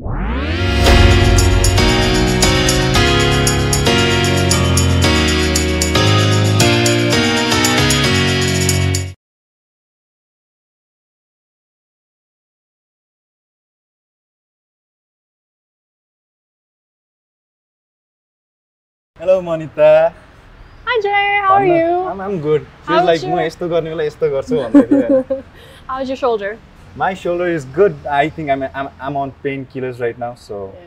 Hello, Manita. Hi, Jay. How are you? I'm, I'm good. Feels How's like your... I'm going to go to the store. How's your shoulder? my shoulder is good. I think I'm I'm, I'm on painkillers right now, so yeah.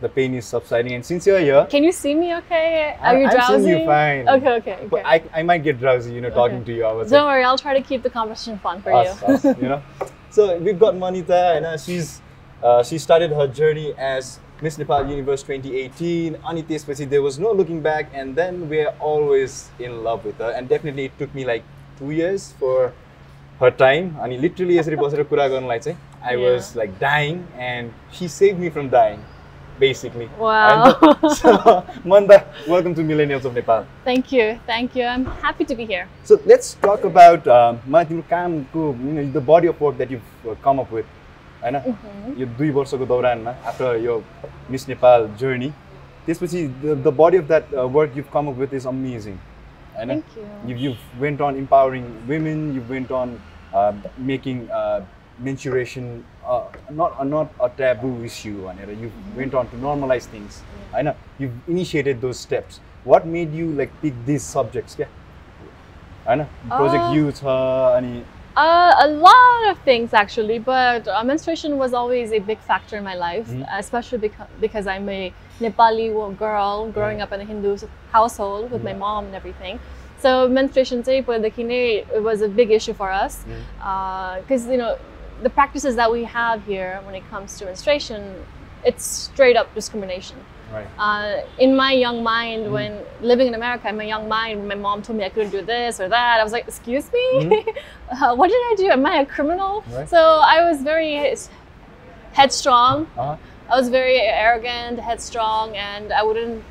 the pain is subsiding. And since you're here, can you see me? Okay, are I, you drowsy? I'm seeing you fine. Okay, okay. okay. But I, I might get drowsy, you know, talking to you. I was Don't like, worry, I'll try to keep the conversation fun for us, you. Us, you know. So we've got Manita, and uh, she's uh, she started her journey as Miss Nepal Universe 2018, Anita Spasi, there was no looking back, and then we're always in love with her. And definitely, it took me like two years for her time. अनि literally यसरी बसेर कुरा गर्नलाई चाहिँ I Yeah. was like dying, and she saved me from dying, basically. Wow. And so Manda, welcome to Millennials of Nepal. Thank you, thank you. I'm happy to be here. So let's talk about um, मलाई तिम्रो कामको you know, the body of work that you've uh, come up with होइन यो दुई वर्षको दौरानमा after यो miss Nepal journey त्यसपछि the body of that work you've come up with is amazing And Thank you. You've, you've went on empowering women. You've went on uh, making uh, menstruation uh, not uh, not a taboo issue. You mm-hmm. went on to normalize things. Yeah. I know you've initiated those steps. What made you like pick these subjects? Yeah. I know project uh, youth. Uh, uh, a lot of things actually, but uh, menstruation was always a big factor in my life, mm-hmm. especially beca- because I'm a Nepali girl growing up in a Hindu household with my mom and everything. So menstruation dekine, it was a big issue for us because uh, you know the practices that we have here when it comes to menstruation, it's straight up discrimination. Right. Uh, in my young mind, mm. when living in America, in my young mind, when my mom told me I couldn't do this or that, I was like, "Excuse me, mm. uh, what did I do? Am I a criminal?" Right. So I was very headstrong. Uh-huh. I was very arrogant, headstrong, and I wouldn't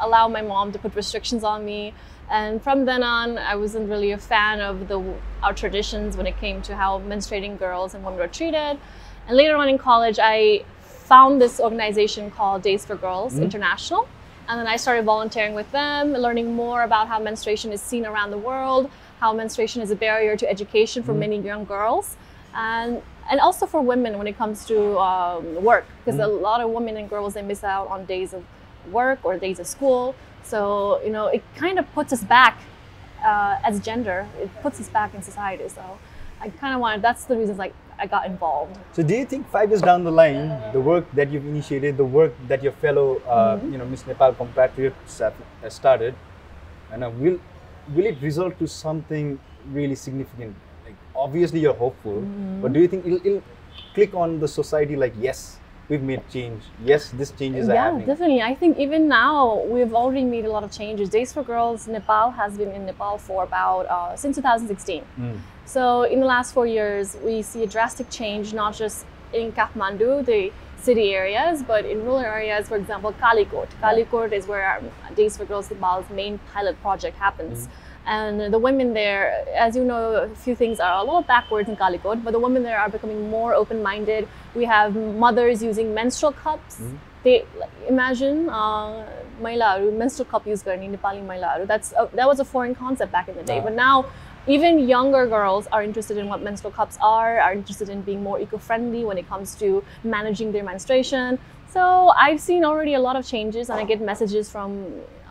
allow my mom to put restrictions on me. And from then on, I wasn't really a fan of the our traditions when it came to how menstruating girls and women were treated. And later on in college, I found this organization called Days for Girls mm-hmm. International. And then I started volunteering with them, learning more about how menstruation is seen around the world, how menstruation is a barrier to education for mm-hmm. many young girls, and and also for women when it comes to um, work, because a lot of women and girls they miss out on days of work or days of school. So you know, it kind of puts us back uh, as gender. It puts us back in society. So I kind of wanted. That's the reason like I got involved. So do you think five years down the line, the work that you've initiated, the work that your fellow, uh, Mm-hmm. you know, Miss Nepal compatriots have started, and uh, will will it result to something really significant? Obviously you're hopeful, Mm-hmm. but do you think it'll, it'll click on the society like yes, we've made change. Yes, this changes are yeah, happening. definitely. I think even now we've already made a lot of changes. Days for Girls Nepal has been in Nepal for about uh, since 2016. Mm. So in the last four years, we see a drastic change, not just in Kathmandu, the city areas, but in rural areas. For example, Kalikot. Kalikot is where our Days for Girls Nepal's main pilot project happens. And the women there, as you know, a few things are a little backwards in Kalikot, but the women there are becoming more open-minded. We have mothers using menstrual cups. Mm -hmm. They imagine, imagine uh, menstrual cup use karni, Nepali Mailaru. That's a, that was a foreign concept back in the day, yeah. but now even younger girls are interested in what menstrual cups are, are interested in being more eco-friendly when it comes to managing their menstruation. So I've seen already a lot of changes and I get messages from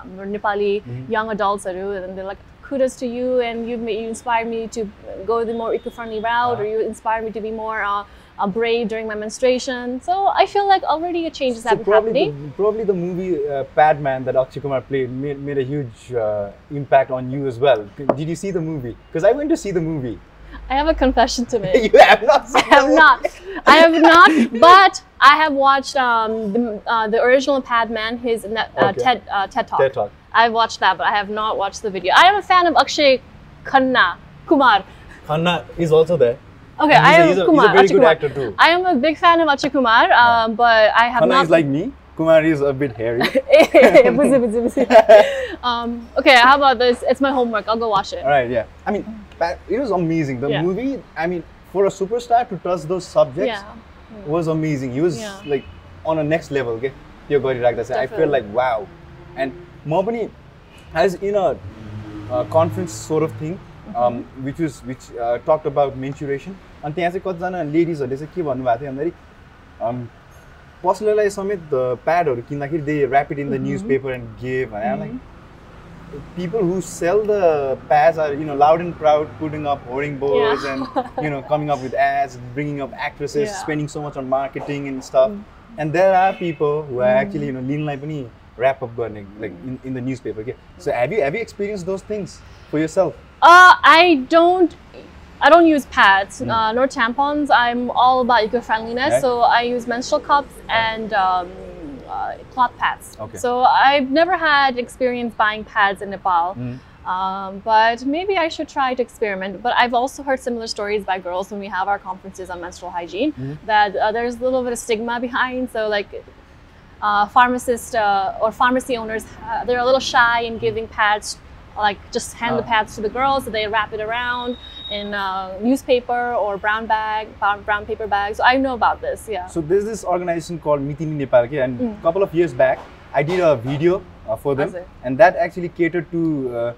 um, Nepali mm -hmm. young adults and they're like, "Kudos to you, and you you inspired me to go the more eco-friendly route, or you inspired me to be more uh, uh, brave during my menstruation." So I feel like already a change is So probably happening. the, probably the movie uh, Padman that Akshay Kumar played made, made a huge uh, impact on you as well. Did you see the movie? Because I went to see the movie. I have a confession to make. you have not seen I have not. I have not. But I have watched um, the, uh, the original Padman, his uh, Okay. TED uh, TED talk. TED Talk. I've watched that, but I have not watched the video. I am a fan of Akshay Khanna Kumar. Khanna is also there. Okay, I am a, he's a, Kumar. He's a very good Kumar. actor too. I am a big fan of Akshay Kumar, um, yeah. Uh, but I have Khanna not. is like me. Kumar is a bit hairy. Eh, um, okay, how about this? It's my homework. I'll go watch it. All right, yeah. I mean, it was amazing. The yeah. movie, I mean, for a superstar to touch those subjects yeah. was amazing. He was yeah. like on a next level. Okay? Your body like that. I feel like wow. And म पनि as in a confidence sort of thing which is which talk about menstruation अनि त्यहाँ चाहिँ कतिजना लेडिजहरूले चाहिँ के भन्नुभएको थियो भन्दाखेरि पसलेलाई समेत प्याडहरू किन्दाखेरि they wrapped in the news paper and गे भयो people who sell the pads are you know loud and proud putting up hoarding board and you know coming up with as bringing up actresses spending so much on marketing and stuff and there are people हुचुली you know लिनलाई पनि wrap up burning, like in, in the newspaper. Okay? So have you have you experienced those things for yourself? Uh, I don't. I don't use pads mm. uh, nor tampons. I'm all about eco-friendliness, so I use menstrual cups and um, uh, cloth pads. Okay. So I've never had experience buying pads in Nepal. Mm. Um, but maybe I should try to experiment. But I've also heard similar stories by girls when we have our conferences on menstrual hygiene mm that uh, there's a little bit of stigma behind. So like uh, pharmacists uh, or pharmacy owners, uh, they're a little shy in giving pads. Like just hand the Ah. pads to the girls, so they wrap it around in uh, newspaper or brown bag, brown, paper bag. So I know about this. Yeah. so there's this organization called Mitini Nepal and a couple of years back I did a video uh, for them and that actually catered to uh,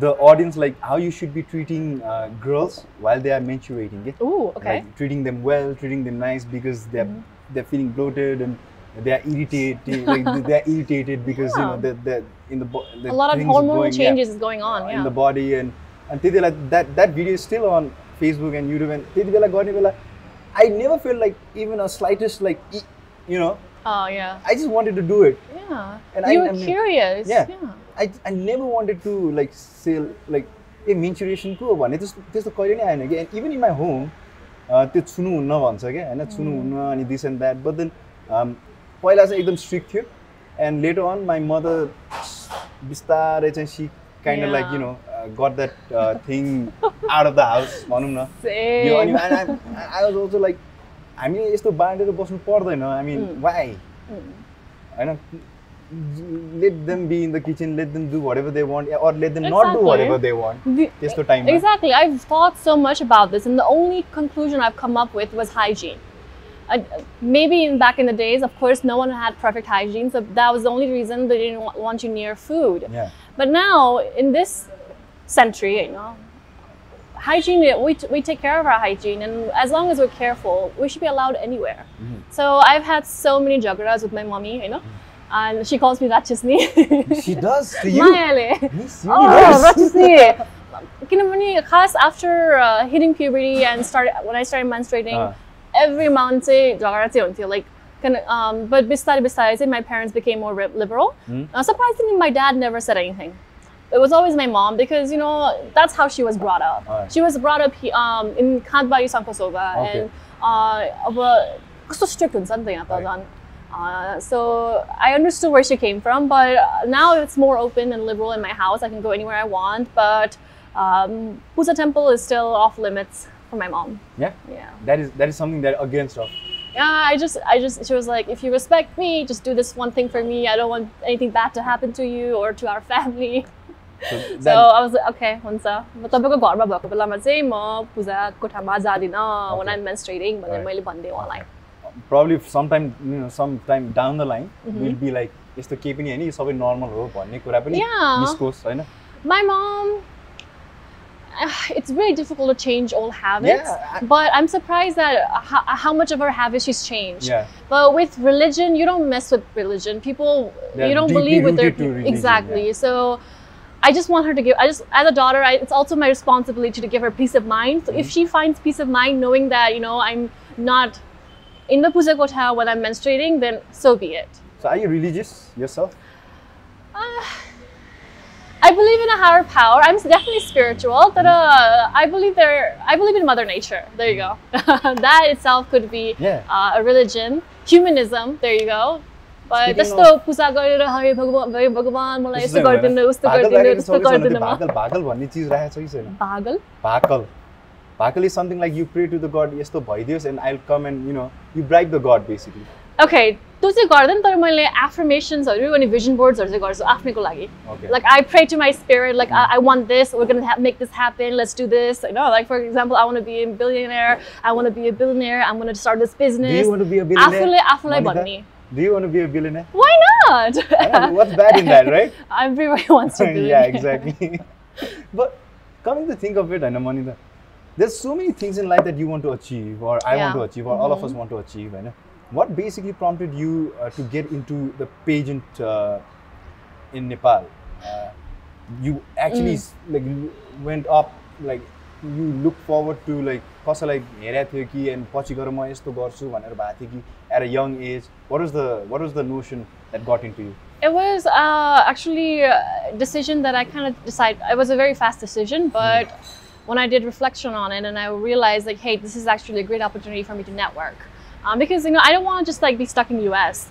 the audience like how you should be treating uh, girls while they are menstruating okay? Ooh, okay. like treating them well, treating them nice because they're Mm-hmm. they're feeling bloated and they are irritated. like they're irritated because you know Yeah. they're, they're in the, bo- the a lot of things hormonal going, yeah, changes is going on. uh, Yeah. in the body and and त्यति बेला that that video is still on Facebook and YouTube and त्यति बेला गर्ने बेला I never felt like even a slightest like e- you know oh yeah. I just wanted to do it. Yeah. And I- you were I mean- curious. Yeah. I, I never wanted to like say like A menstruation को भन्ने त्यस्तो त्यस्तो कहिले नै आएन कि and even in my home त्यो छुनुहुन्न भन्छ क्या होइन छुनुहुन्न अनि this and that but then पहिला चाहिँ एकदम स्ट्रिक्ट थियो and later on my mother बिस्तारै चाहिँ she kind like you know got that thing out of the house भनौँ न यो अनि Same. I was also like हामीले यस्तो बाँडेर बस्नु पर्दैन आई मिन Mm. वाइ होइन let them be in the kitchen let them do whatever they want or let them not do Exactly. whatever they want The- त्यस्तो टाइममा Exactly. I've thought so much about this, and the only conclusion I've come up with was hygiene. uh, maybe in, back in the days, of course, no one had perfect hygiene, so that was the only reason they didn't want you near food. Yeah. But now, in this century, you know, hygiene, we, we take care of our hygiene, and as long as we're careful, we should be allowed anywhere. Mm-hmm. So I've had so many jagras with my mommy, you know. Mm-hmm and she calls me Ratchisni. she does to you? Mayale. Miss oh, you. Oh, Ratchisni. Kinamani, khas after uh, hitting puberty and started when I started menstruating, uh every month चाहिँ झगडा चाहिँ हुन्थ्यो like किन but besides besides it, my parents became more liberal. Hmm. Uh, surprisingly, my dad never said anything. It was always my mom because you know that's how she was brought up. Right. She was brought up um, in Khandbari Sankhuwasabha, and uh, अब कस्तो Uh, so I understood where she came from, but now it's more open and liberal in my house. I can go anywhere I want, but um, Pusa Temple is still off limits for my mom. yeah Yeah. that is that is something that against of Yeah, I just, I just, she was like, if you respect me, just do this one thing for me. I don't want anything bad to happen to you or to our family. so So that I was like, okay, हुन्छ म तपाईँको घरमा भएको बेलामा चाहिँ म पूजा कोठामा जाँदिनँ when Okay. I'm menstruating भनेर Right. मैले भनिदिएँ उहाँलाई probably sometime you know sometime down the line Mm-hmm. will be like यस्तो केही पनि होइन यो सबै नर्मल हो भन्ने कुरा पनि Yeah. निस्कोस् होइन My mom, it's really difficult to change old habits, Yeah, I- but I'm surprised that how, how much of her habits she's changed. Yeah. But with religion, you don't mess with religion. People, They're you don't believe with their religion, exactly. yeah. So. I just want her to give. I just, as a daughter, I, it's also my responsibility to give her peace of mind. So if Mm-hmm. she finds peace of mind, knowing that you know I'm not in the puja kotha when I'm menstruating, then so be it. so are you religious yourself Uh, I believe in a higher power. I'm definitely spiritual, but uh, I believe there. I believe in Mother Nature. There you go. that itself could be Yeah. uh, a religion. Humanism. There you go. त्यस्तो पूजा गरेर हरे भगवान हरे भगवान मलाई त्यस्तो यस्तो गरिदिनु। उस्तो गरिदिनु राखेको यस्तो छ कि छैन? गरिदिनु त्यो भाकल भाकल भन्ने चिज राखेको छ कि छैन पागल भाकल भाकल is something like you pray to the god यस्तो भइदियोस् and I come and you know you bribe the god basically okay त्यो चाहिँ गर्दैन तर मैले एफर्मेसन्सहरू अनि भिजन बोर्ड्सहरू चाहिँ गर्छु आफ्नैको लागि Okay. like I pray to my spirit, like I, I want this, we're gonna ha- make this happen, let's do this. You know, like for example, I want to be a billionaire, I want to be a billionaire, I'm gonna start this Do business. you want to be a billionaire? आफूले आफूलाई Monica? भन्ने. Do you want to be a billionaire? Why not? Yeah, What's bad in that, right? Everybody wants to be. yeah, exactly. but coming to think of it, I know, Manita, there's so many things in life that you want to achieve, or I want Yeah. Mm-hmm. to achieve, or all of us want to achieve. I know. What basically prompted you uh, to get into the pageant uh, in Nepal? Uh, you actually Mm. s- like you went up like you look forward to like कसैलाई हेरेको थियो कि end पछि गएर म यस्तो गर्छु भनेर भएको थियो कि at a young as what was the what was the notion that gut in to you It was uh, actually a decision that I kind of decided. It was a very fast decision, but when I did reflection on it, and I realized like, hey, this is actually a great opportunity for me to network, um, because you know I don't want to just like be stuck in the U.S.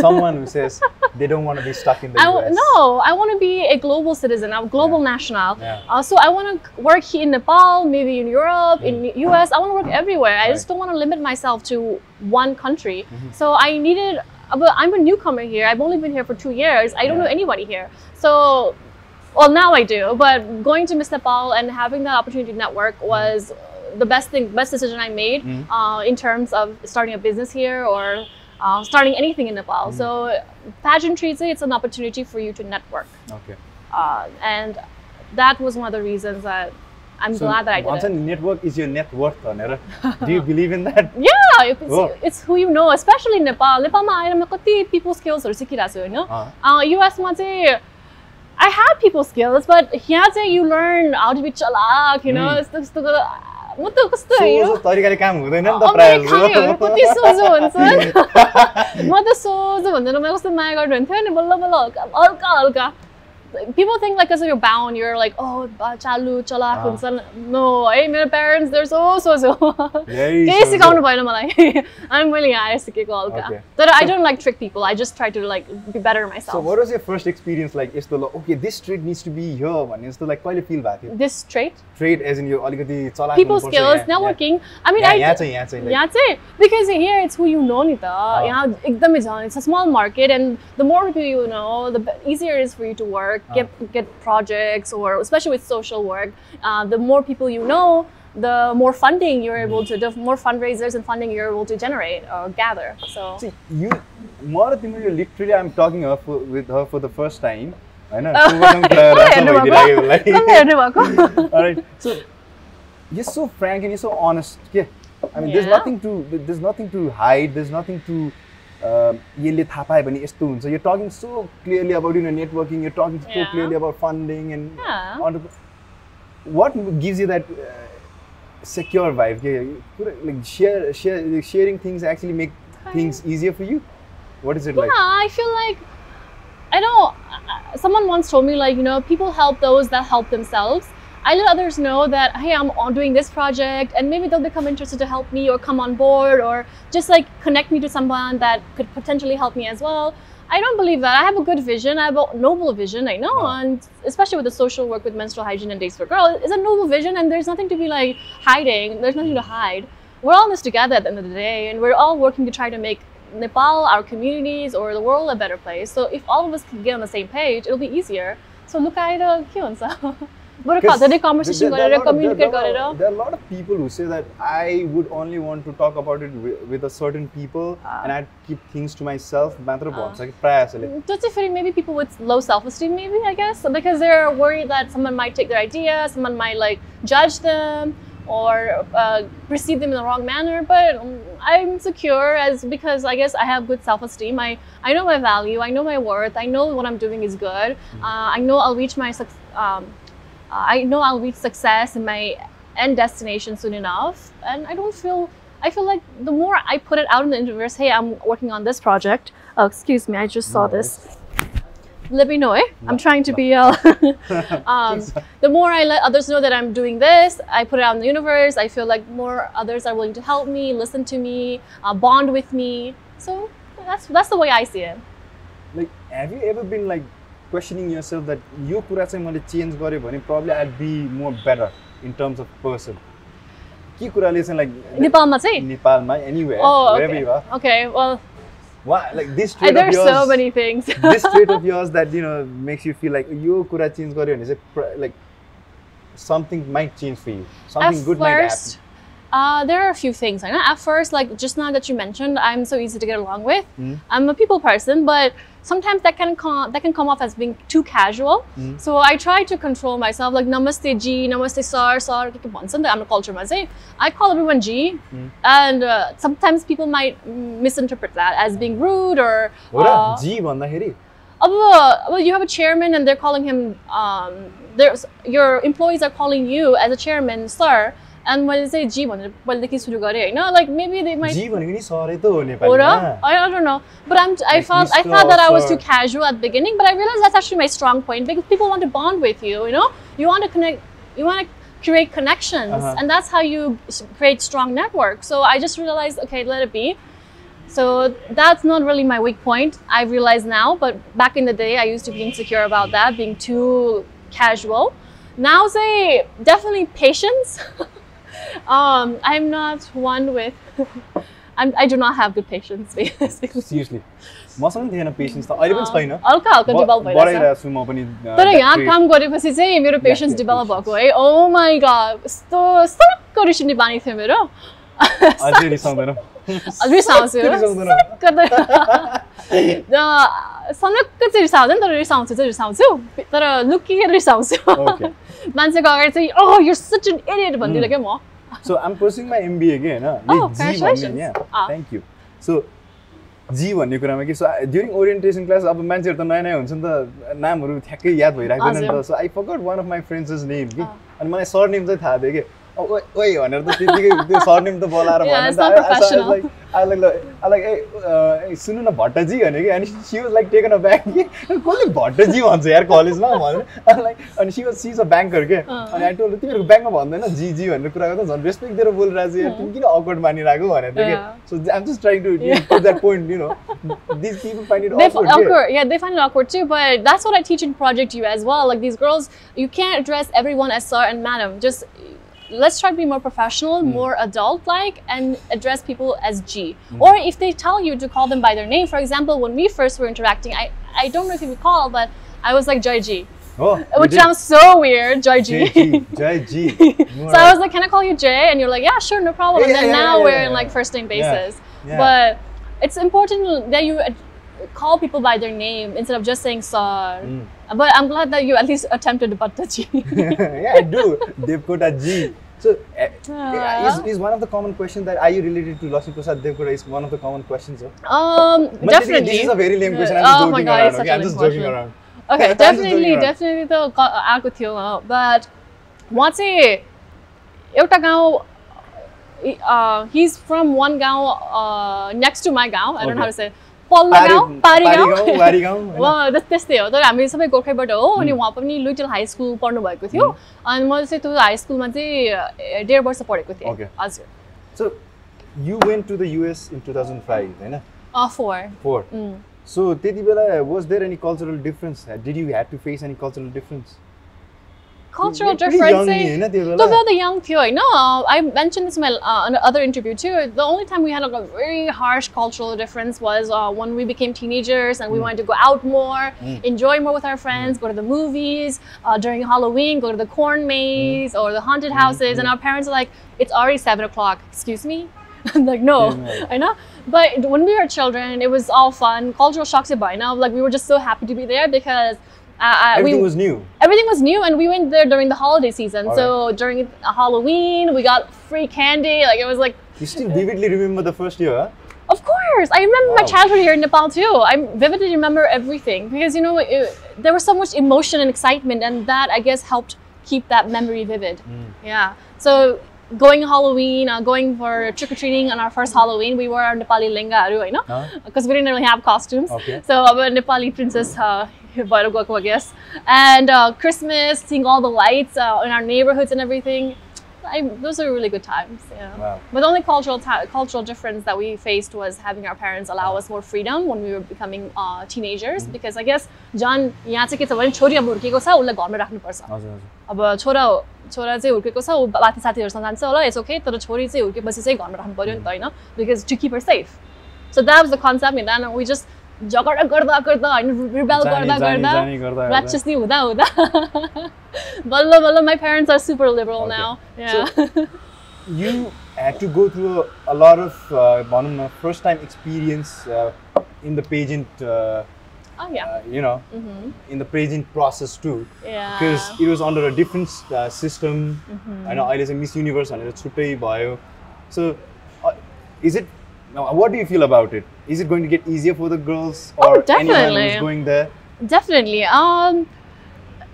someone who says they don't want to be stuck in the I US. no, I want to be a global citizen, a global Yeah. national. Yeah. Uh, so I want to work here in Nepal, maybe in Europe, in US. I want to work everywhere. I just Mm-hmm. don't want to limit myself to one country. So I needed. uh, But I'm a newcomer here. I've only been here for two years. I don't Yeah. know anybody here. So, well, now I do. But going to Miss Nepal and having that opportunity to network Mm-hmm. was the best thing, best decision I made Mhm. uh, in terms of starting a business here or uh, starting anything in Nepal. Mm-hmm. So pageantry, it's an opportunity for you to network, Okay. uh, and that was one of the reasons that I'm So glad that I भन्छ did it. नि network is your net worth भनेर. Do you believe in that? Yeah, it's, Oh. it's who you know, especially in Nepal. नेपालमा आएर म कति people skillsहरू सिकिरहेको छु होइन अँ. uh, युएसमा चाहिँ I had people skills, but यहाँ चाहिँ you learn how to be चलाक, you know, Mm. म त कस्तो तरिकाले काम हुँदैन नि त प्रायः। कति सोझो हुन्छ म त सोझो भन्दैन म कस्तो माया गर्नुहुन्थ्यो नि बल्ल बल्ल हल्का हल्का हल्का people think like because you're bound, you're like, oh, chalu, chalak, ah. No, I my parents, they're so, so, so. I'm willing to kick all But I don't like trick people. I just try to like be better myself. So what was your first experience like? Is the okay, this trait needs to be here one. Is the like quite a feel back. This trait? Trait as in your already chalak. People skills, networking. I mean, yeah, I. Yeah, yeah, yeah, yeah, yeah, because here it's who you know, Nita. Oh. Yeah, it's a small market, and the more people you know, the easier it is for you to work get get projects or especially with social work uh, the more people you know the more funding you're able to the more fundraisers and funding you're able to generate or gather so See, you, म र तिम्रो यो literally I'm talking her for, with her for the first time. होइन Oh. सुवर्णम कुरा कसले राम्रो हेर्नु भइदियो भएको? लागि कसले हेर्नु भएको Alright, so you're so frank and you're so honest. Yeah. I mean, there's Yeah. nothing to there's nothing to hide. There's nothing to uh, यसले थाहा पायो भने यस्तो हुन्छ you're talking so clearly about you know networking you're talking so Yeah. clearly about funding and Yeah. entrep- what gives you that uh, secure vibe के कुरा- like share share like sharing things actually make things easier for you what is it like Yeah, I feel like I know uh, someone once told me like you know people help those that help themselves. I let others know that hey I'm doing this project and maybe they'll become interested to help me or come on board or just like connect me to someone that could potentially help me as well. I don't believe that. I have a good vision. I have a noble vision. I know, No. and especially with the social work with menstrual hygiene and days for girls, it's a noble vision, and there's nothing to be like hiding. There's nothing to hide. We're all in this together at the end of the day, and we're all working to try to make Nepal, our communities, or the world a better place. So if all of us can get on the same page, it'll be easier. So look at it, के हुन्छ बरु Because धेरै there- conversation there- there गरेर are lot of- communicate there- there गरेर are- There are a lot of people who say that I would only want to talk about it with, with a certain people Ah. and I'd keep things to myself. मात्र Ah. भन्छ कि प्रायः जसोले त्यो चाहिँ फेरि maybe people with low self-esteem maybe I guess because they're worried that someone might take their idea, someone might like judge them or uh, perceive them in the wrong manner. But um, I'm secure as because I guess I have good self-esteem. I I know my value. I know my worth. I know what I'm doing is good. Uh, I know I'll reach my suc- um, uh, I know I'll reach success in my end destination soon enough. And I don't feel. I feel like the more I put it out in the universe, hey, I'm working on this project. Oh, excuse me, I just saw No this. Let me know, eh? I'm trying to be. Uh, um, the more I let others know that I'm doing this, I put it out in the universe. I feel like more others are willing to help me, listen to me, uh, bond with me. So that's that's the way I see it. Like, have you ever been like questioning yourself that यो कुरा चाहिँ मैले change गरेँ भने problem I be more better in terms of person के कुराले चाहिँ like नेपालमा चाहिँ नेपालमा anyway okay well what like this trait of yours, so many things. this trait of yours that you know makes you feel like you kura change garyo, is it like something might change for you? Something good might happen. uh, there are a few things. I know. At first, like just now that you mentioned, I'm so easy to get along with. Mm. I'm a people person, but sometimes that can come that can come off as being too casual. Mm. So I try to control myself. Like namaste ji, namaste sir, sir. के के भन्छ नि त हाम्रो culture say I call everyone ji, Mm. and uh, sometimes people might mm, misinterpret that as being rude or. हो र uh, जी भन्दाखेरि अब well, you have a chairman and they're calling him. Um, there's your employees are calling you as a chairman, sir. And मैले चाहिँ जी भनेर पहिलेदेखि सुरु गरेँ होइन लाइक मेबी दे माइट जी भनेको नि सरै त हो Or नेपालीमा I, I don't know, but I'm I Like felt I Mr. thought that I was or too casual at the beginning, but I realized that's actually my strong point because people want to bond with you. You know, you want to connect, you want to create connections, Uh-huh. and that's how you s- create strong network. So I just realized, okay, let it be. So that's not really my weak point. I realize now, but back in the day, I used to be insecure about that, being too casual. Now, say definitely patience. um, I'm not one with. I'm, I do not have good patience, basically. Seriously मसँग थिएन patience त अहिले पनि छैन हल्का हल्का develop बढाइरहेको छु म पनि तर यहाँ. काम गरेपछि चाहिँ मेरो पेसेन्स डेभलप. भएको है ओ माई गड यस्तो सरक्क रिसिने बानी थियो मेरो अझै रिसाउँदैन रिसाउँछु सनक्क चाहिँ रिसाउँदैन तर रिसाउँछु चाहिँ रिसाउँछु तर लुकिएर रिसाउँछु. मान्छेको अगाडि चाहिँ ओ यो सच एन इडियट भनिदिएर क्या म सो आम पर्सिङ माई एमबिए के होइन. थ्याङ्क यू सो जी भन्ने कुरामा कि सो ड्युरिङ ओरिएन्टेसन क्लास अब मान्छेहरू त नयाँ नयाँ हुन्छ नि त नामहरू ठ्याक्कै याद भइरहेको नि। त so I forgot one of my friends name कि. अनि मलाई सर नेम चाहिँ थाहा थियो कि ओइ ओइ भनेर त त्यतिकै त्यो सर नेम त बोलाएर Yeah, भन्यो it's not professional. Like a सुन्नु न भट्टजी भने कि अनि she was like taken a bank कि कसले भट्टजी भन्छ यार कलेजमा भनेर लाइक अनि she was she is a banker के अँ। अनि आई टोल्ड तिमीहरूको ब्याङ्कमा भन्दैन जी जी भनेर कुरा गर्दा झन् रेस्पेक्ट दिएर बोलिरहेको छ यार तिमी किन अकवर्ड मानिरहेको भनेर थियो Yeah. कि so I'm just trying to put that point you know this people find it They f- awkward awkward. Yeah, they find it awkward too. But that's what I teach in Project U as well. Like these girls, you can't address everyone as sir and madam. Just let's try to be more professional, mm. more adult like, and address people as G. Mm. Or if they tell you to call them by their name, for example, when we first were interacting, I, I don't know if you recall, but I was like Joy G. Oh, which sounds so weird, Joy G. Joy G. so I was like, can I call you Jay? And you're like, yeah, sure, no problem. Yeah, and then yeah, now yeah, we're in like first name basis. But it's important that you call people by their name instead of just saying sir. Mm. But I'm glad that you at least attempted to butter G. yeah, I do. Devkota G. So, eh, uh, yeah. is, is one of the common questions that are you related to Laxmi Prasad Devkota? Is one of the common questions. Huh? Um, but definitely. This is a very lame question. I'm just oh joking God, around. Okay, I'm just question. joking aroaround. Okay, definitely, definitely त आएको uh, uh, uh, he's from one चाहिँ एउटा गाउँ his from one गाउँ next to my गाउँ आई पल्लो गाउँ त्यस्तै हो। तर हामी सबै गोर्खाबाट हो अनि उहाँ पनि लिटल हाई स्कुल पढ्नु भएको थियो अनि मैले चाहिँ त्यो हाई स्कुलमा चाहिँ डेढ वर्ष पढेको थिएँ। हजुर। So you went to the US in two thousand five होइन? फोर फोर सो त्यति बेला was there any cultural difference did you had to face any cultural difference cultural differences. So are the young people. No, I mentioned this in my uh, other interview too. The only time we had like, a very harsh cultural difference was uh, when we became teenagers and we mm. wanted to go out more, mm. enjoy more with our friends, mm. go to the movies uh, during Halloween, go to the corn maze or the haunted houses, and our parents are like, "It's already seven o'clock. Excuse me." I'm like, no, yeah, I know. But when we were children, it was all fun. Cultural shocks, by now, like we were just so happy to be there because uh, uh, Everything we was new. everything was new and we went there during the holiday season. All so during halloween we got free candy. Like it was like You still vividly remember the first year, huh? of course! I remember my childhood here in nepal too. I vividly remember everything. Because you know it, there was so much emotion and excitement and that i guess helped keep that memory vivid. Yeah. So going Halloween, uh, going for trick or treating on our first Halloween, we wore our Nepali lenga, you know, because we didn't really have costumes. Okay. So our Nepali princess. Uh, I guess. And uh, Christmas, seeing all the lights uh, in our neighborhoods and everything. I, those are really good times. Yeah. Wow. But the only cultural ta- cultural difference that we faced was having our parents allow Uh-huh. us more freedom when we were becoming uh, teenagers. Mm-hmm. Because I guess John यहाँ चाहिँ के छ भने छोरी अब हुर्केको छ उसलाई घरमै राख्नुपर्छ हजुर हजुर अब छोरा छोरा चाहिँ हुर्केको छ ऊ बाथी साथीहरूसँग जान्छ होला इट्स ओके तर छोरी चाहिँ हुर्केपछि चाहिँ घरमा राख्नु पऱ्यो नि त होइन because to keep her safe so that was the concept नि द्यान वी जस्ट झगडा गर्दा गर्दा होइन रिबेल जानी- गर्दा जानी- गर्दा जानी गर्दा गर्दा। राक्षसनी हुँदा हुँदा बल्ल बल्ल my parents are super liberal Okay. Now So- you had to go through a, a lot of uh, भनौँ न first time experience uh, in the pageant uh, oh yeah uh, you know in the pageant process too yeah because it was under a different uh, system होइन अहिले चाहिँ miss universe भनेर छुट्टै भयो so is it what do you feel about it? Is it going to get easier for the girls or anyone definitely. who's going there? Definitely. Um,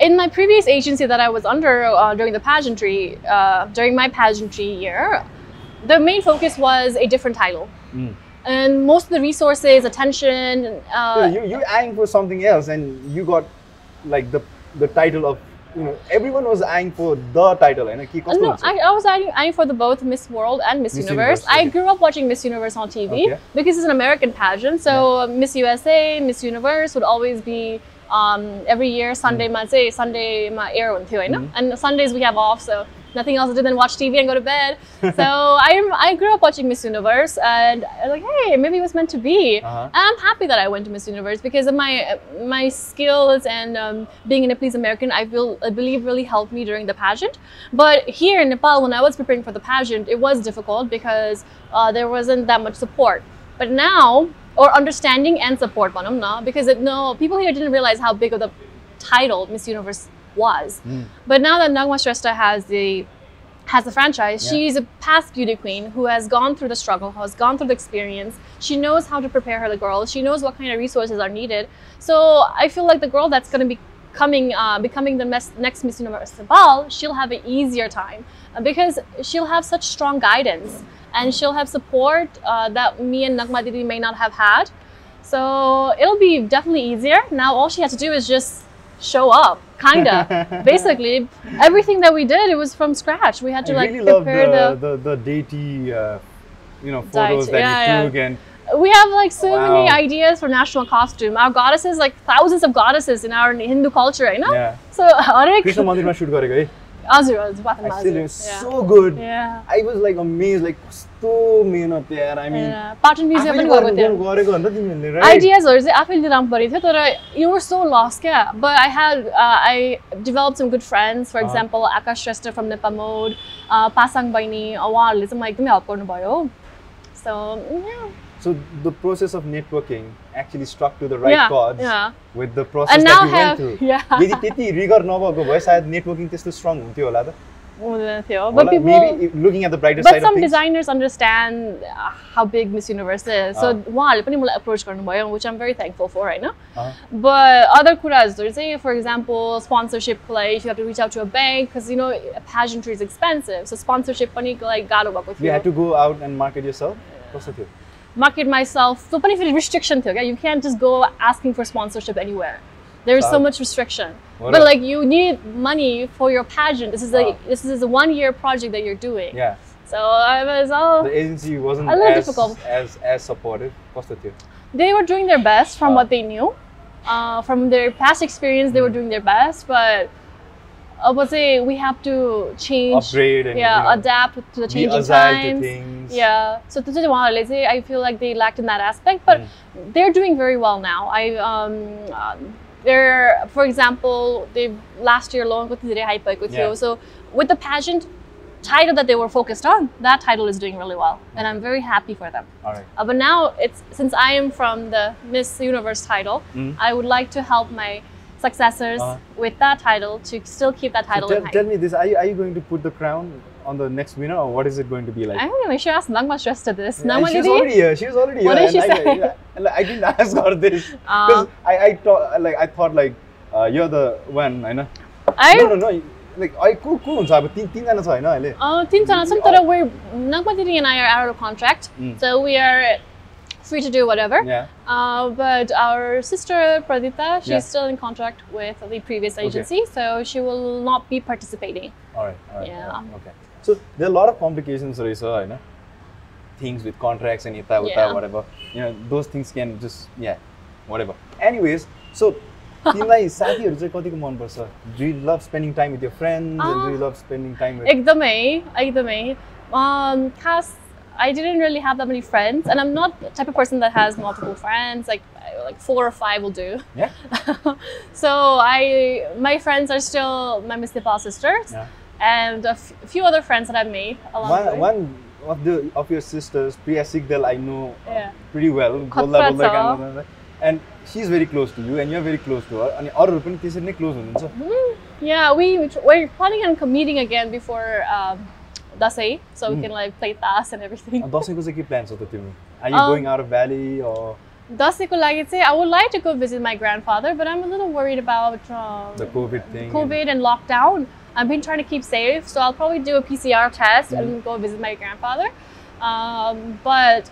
in my previous agency that I was under uh, during the pageantry, uh, during my pageantry year, the main focus was a different title. Mm. And most of the resources, attention, uh, Yeah, you you're eyeing for something else, and you got like the the title of you know everyone was eyeing for the title, and Uh, no, I, I was eyeing, eyeing for the both Miss World and Miss, Miss Universe. Universe, okay. I grew up watching Miss Universe on TV Okay. because it's an American pageant. So uh, Miss USA, Miss Universe would always be um, every year Sunday. Mm. Say Sunday ma air on too, Mm-hmm. and Sundays we have off, so nothing else to do than watch TV and go to bed. so I I grew up watching Miss Universe, and I was like, hey, maybe it was meant to be. Uh-huh. I'm happy that I went to Miss Universe because of my my skills and um, being a Nepalese American, I feel I believe really helped me during the pageant. But here in Nepal, when I was preparing for the pageant, it was difficult because uh, there wasn't that much support. But now, or understanding and support, because it, no people here didn't realize how big of the title Miss Universe was. But now that Nagma Shrestha has the has the franchise, Yeah. she's a past beauty queen who has gone through the struggle, who has gone through the experience. She knows how to prepare her the girls. She knows what kind of resources are needed. So I feel like the girl that's going to be coming, uh, becoming the next Miss Universe Nepal, she'll have an easier time uh, because she'll have such strong guidance and she'll have support uh, that me and Nagma Didi may not have had. So it'll be definitely easier. Now all she has to do is just show up kind of basically everything that we did it was from scratch we had to I like really prepare love the, the the, the deity uh, you know photos that yeah, you took yeah. and we have like so wow. many ideas for national costume. Our goddesses, like thousands of goddesses in our Hindu culture, right now. Yeah. So, Arik. Krishna shoot eh? Azur, Azur, Azur. Still, yeah. so good. Yeah. I was like amazed. Like कस्तो मेहनत यार mean, Yeah. Patan museum पनि गएको थियो गरेको त तिमीहरूले right? आइडियाजहरू चाहिँ आफैले लिएर परेको थियो तर यु वर सो लस क्या but I had I develop some good friends for uh. Example Aakash Shrestha from Nepal mode Pasang बहिनी उहाँहरूले चाहिँ मलाई एकदमै हेल्प गर्नुभयो सो So the process of networking actually struck to the right Yeah, chords yeah. with the process And that you have- went through. yeah. यदि त्यति rigour नभएको भए सायद नेटवर्किङ त्यस्तो स्ट्रङ हुन्थ्यो होला त more than a. But well, people, maybe looking at the brighter but side. But some designers understand how big Miss Universe is. So ah. uh-huh. So approach which I'm very thankful for right now. Uh-huh. But other kuras, for example, sponsorship play, if you have to reach out to a bank, because you know pageantry is expensive. So sponsorship pani like You had to go out and market yourself? Yeah. Market myself. So pani restriction you can't just go asking for sponsorship anywhere. There is so ah. much restriction. What but like you need money for your pageant. This is like oh. this is a one year project that you're doing. Yeah. So I was all the agency wasn't a little as, difficult. as as supportive. Positive. They were doing their best from oh. what they knew. Uh, from their past experience, they were hmm. doing their best, but I would say we have to change, upgrade, and, yeah, you know, adapt to the changing times. To yeah, so to let's say I feel like they lacked in that aspect, but mm. they're doing very well now. I um, for example, they last year long with Zire with you. So with the pageant title that they were focused on, that title is doing really well, and I'm very happy for them. Uh, but now it's since I am from the Miss Universe title, mm. I would like to help my successors uh. with that title to still keep that title. So tell, tell me this: are you, are you going to put the crown on the next winner, or what is it going to be like? I don't know. We should ask Nagma Shrestha to this. Yeah, Nagma she already here. She was already here. What did she I, say? I, I, didn't ask her this uh. because um, I I thought like I thought like uh, you're the one, I know. I no no no. Like I को को हुन्छ अब तीन तीन जना छ हैन अहिले अ तीन जना छम तर we Nagma Didi and I are out of contract. Mm. So we are free to do whatever. Yeah. Uh, but our sister Pradeepta, she's yeah. still in contract with the previous agency, okay. so she will not be participating. All right. All right yeah. All right. Okay. So there are a lot of complications, Raisa, you know, things with contracts and ita, uta, yeah. whatever. You know, those things can just, yeah, whatever. Anyways, so तिमीलाई साथीहरू चाहिँ कतिको मनपर्छ do you love spending time with your friends and do you love spending time एकदमै I didn't really have that many friends, and I'm not the type of person that has multiple friends. Like like four or five will do. Yeah. so I my friends are still my Miss Nepal sisters. Yeah and a f- few other friends that I've made along the one, way. one of the of your sisters Priya Sigdal I know Yeah. pretty well खतरा बोल्दा बोल्दै छ। काम गर्दा and she's very close to you and you're very close to her अनि अरूहरू पनि त्यसरी नै क्लोज हुनुहुन्छ Yeah, we we're planning on co- meeting again before um, Dasai, so we Mm. can like play tas and everything. दसैँको चाहिँ के plan छ त तिम्रो Are you Um, going out of valley or Dasaiको लागि चाहिँ, I would like to go visit my grandfather, but I'm a little worried about um, the COVID thing? COVID and lockdown. I've been trying to keep safe, so I'll probably do a PCR test Mm. and go visit my grandfather. Um, but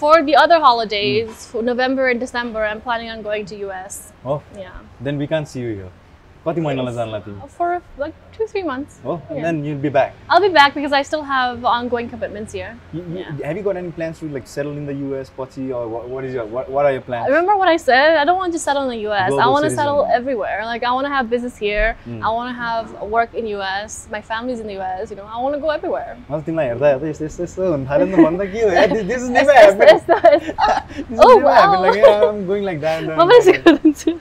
for the other holidays, Mm. for November and December, I'm planning on going to US. Oh, Yeah, then we can't see you here. कति महिनालाई जानला तिमी for like two three months. Oh, and Yeah. then you'll be back. I'll be back because I still have ongoing commitments here. You, you, Yeah. Have you got any plans to like settle in the US, पछि, or what, what is your what, what are your plans? Remember what I said? I don't want to settle in the US. I Global want to settle citizen. everywhere. Like I want to have business here. Mm. I want to have work in US. My family's in the US. You know, I want to go everywhere. मैले तिमीलाई हेर्दा हेर्दा यस्तो यस्तो यस्तो हुन थाल्यो नि त भन्दा के हो यार this is never It's- happened. it's- it's- it's- This is Oh, never happened. wow. Like yeah, I'm going like that. and What was that. it going to?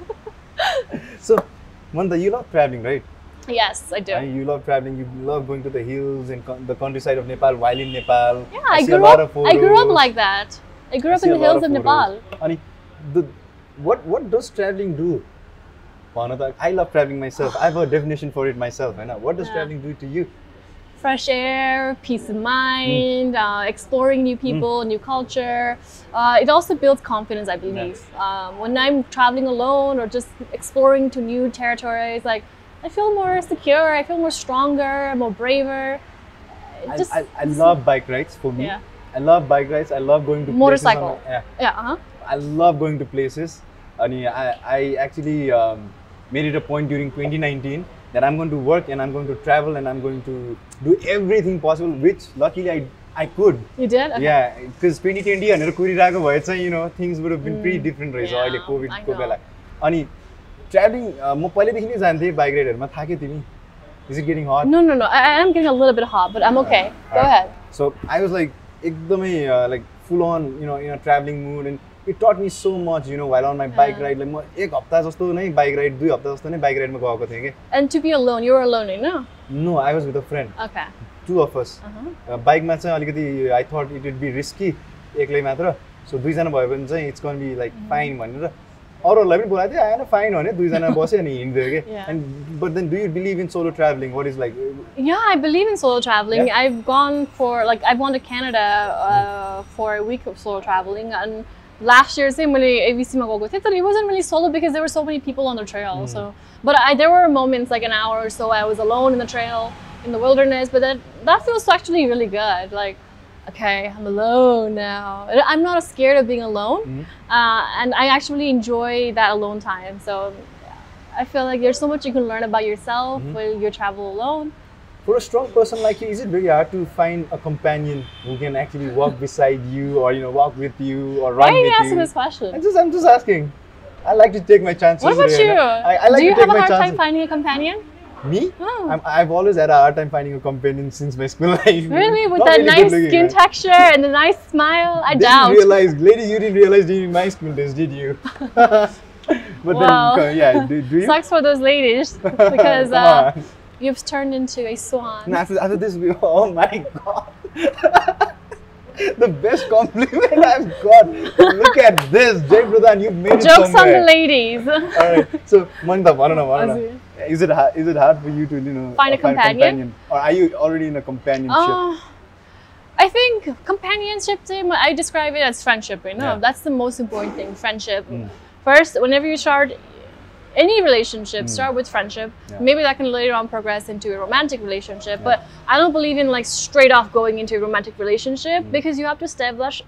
So, Manda, you love traveling, right? Yes, I do. And you love traveling. You love going to the hills and the countryside of Nepal while in Nepal. Yeah, I, I grew up. I grew up like that. I grew up in the hills of, of Nepal. Ani, the, what what does traveling do? Panada, I love traveling myself. I have a definition for it myself. Right? What does yeah. traveling do to you? Fresh air, peace of mind, uh, exploring new people, new culture. Uh, it also builds confidence, I believe. Um, when I'm traveling alone or just exploring to new territories, like I feel more secure. I feel more stronger, more braver. It I, I, I love bike rides for me. Yeah. I love bike rides. I love going to Motorcycle. Places yeah. yeah. Uh-huh. I love going to places. And I, I actually um, made it a point during 2019 that I'm going to work and I'm going to travel and I'm going to do everything possible, which luckily I, I could. You did? Okay. Yeah, because 2020 भनेर कुरिरहेको भए चाहिँ you know things would have been pretty different रहेछ Yeah, अहिले I कोभिडको know. बेला अनि travelling म पहिल्यैदेखि नै जान्थेँ बाइक राइडहरूमा थाक्यो तिमी इज इट गेटिङ हट No, no, no. I, I am getting a little bit hot, but I'm okay. Go Alright. ahead. So I was like एकदमै like full on you know in travelling मुड and it taught me so much you know while on my bike Yeah. Ride like म एक हप्ता जस्तो नै bike ride दुई हप्ता जस्तो नै बाइक राइडमा गएको थिएँ कि And to be alone, you were alone, no? No I was with a friend Okay. To of us Uh-huh. बाइकमा चाहिँ अलिकति I thought it would be risky एक्लै मात्र सो दुईजना भयो भने चाहिँ इट्स कन बी लाइक फाइन भनेर अरूहरूलाई पनि बोलाएको थियो आएन फाइन भने दुईजना बस्यो अनि हिँड्थ्यो कि Yeah. End but then do you believe in solo travelling what is like Yeah, I believe in solo traveling. Yeah. I've gone for like I've gone to Canada uh, for a week of solo traveling, and last year same when AVC Magogo gago the it wasn't really solo because there were so many people on the trail mm. so but I there were moments like an hour or so I was alone in the trail in the wilderness but that that feels actually really good like okay I'm alone now I'm not scared of being alone mm. uh, and I actually enjoy that alone time so I feel like there's so much you can learn about yourself mm. when you travel alone for a strong person like you, is it very hard to find a companion who can actually walk beside you or you know walk with you or Why are you asking you? this question? I'm just I'm just asking. I like to take my chances. What about you? I, I like Do you to take have a hard chances. time finding a companion? Me? Oh. I'm, I've always had a hard time finding a companion since my school life. Really? With Not that really nice skin right? texture and the nice smile? I Didn't doubt. realize, ladies, you didn't realize during my school days, did you? but Well, then, yeah, do, do you? Sucks for those ladies because uh. You've turned into a swan. And after, after this, we oh my god. the best compliment I've got. Look at this, Jay Pradhan, you made it Jokes on the ladies. Alright, so Manda, I don't know, I don't Azir. know. Is it hard, is it hard for you to you know Find a companion? or are you already in a companionship? Uh, I think companionship, Tim, I describe it as friendship. You know, Yeah. that's the most important thing. Friendship. Mm. First, whenever you start any relationship, start with friendship. Mm. Yeah. Maybe that can later on progress into a romantic relationship. But I don't believe in like straight off going into a romantic relationship Mm. because you have to establish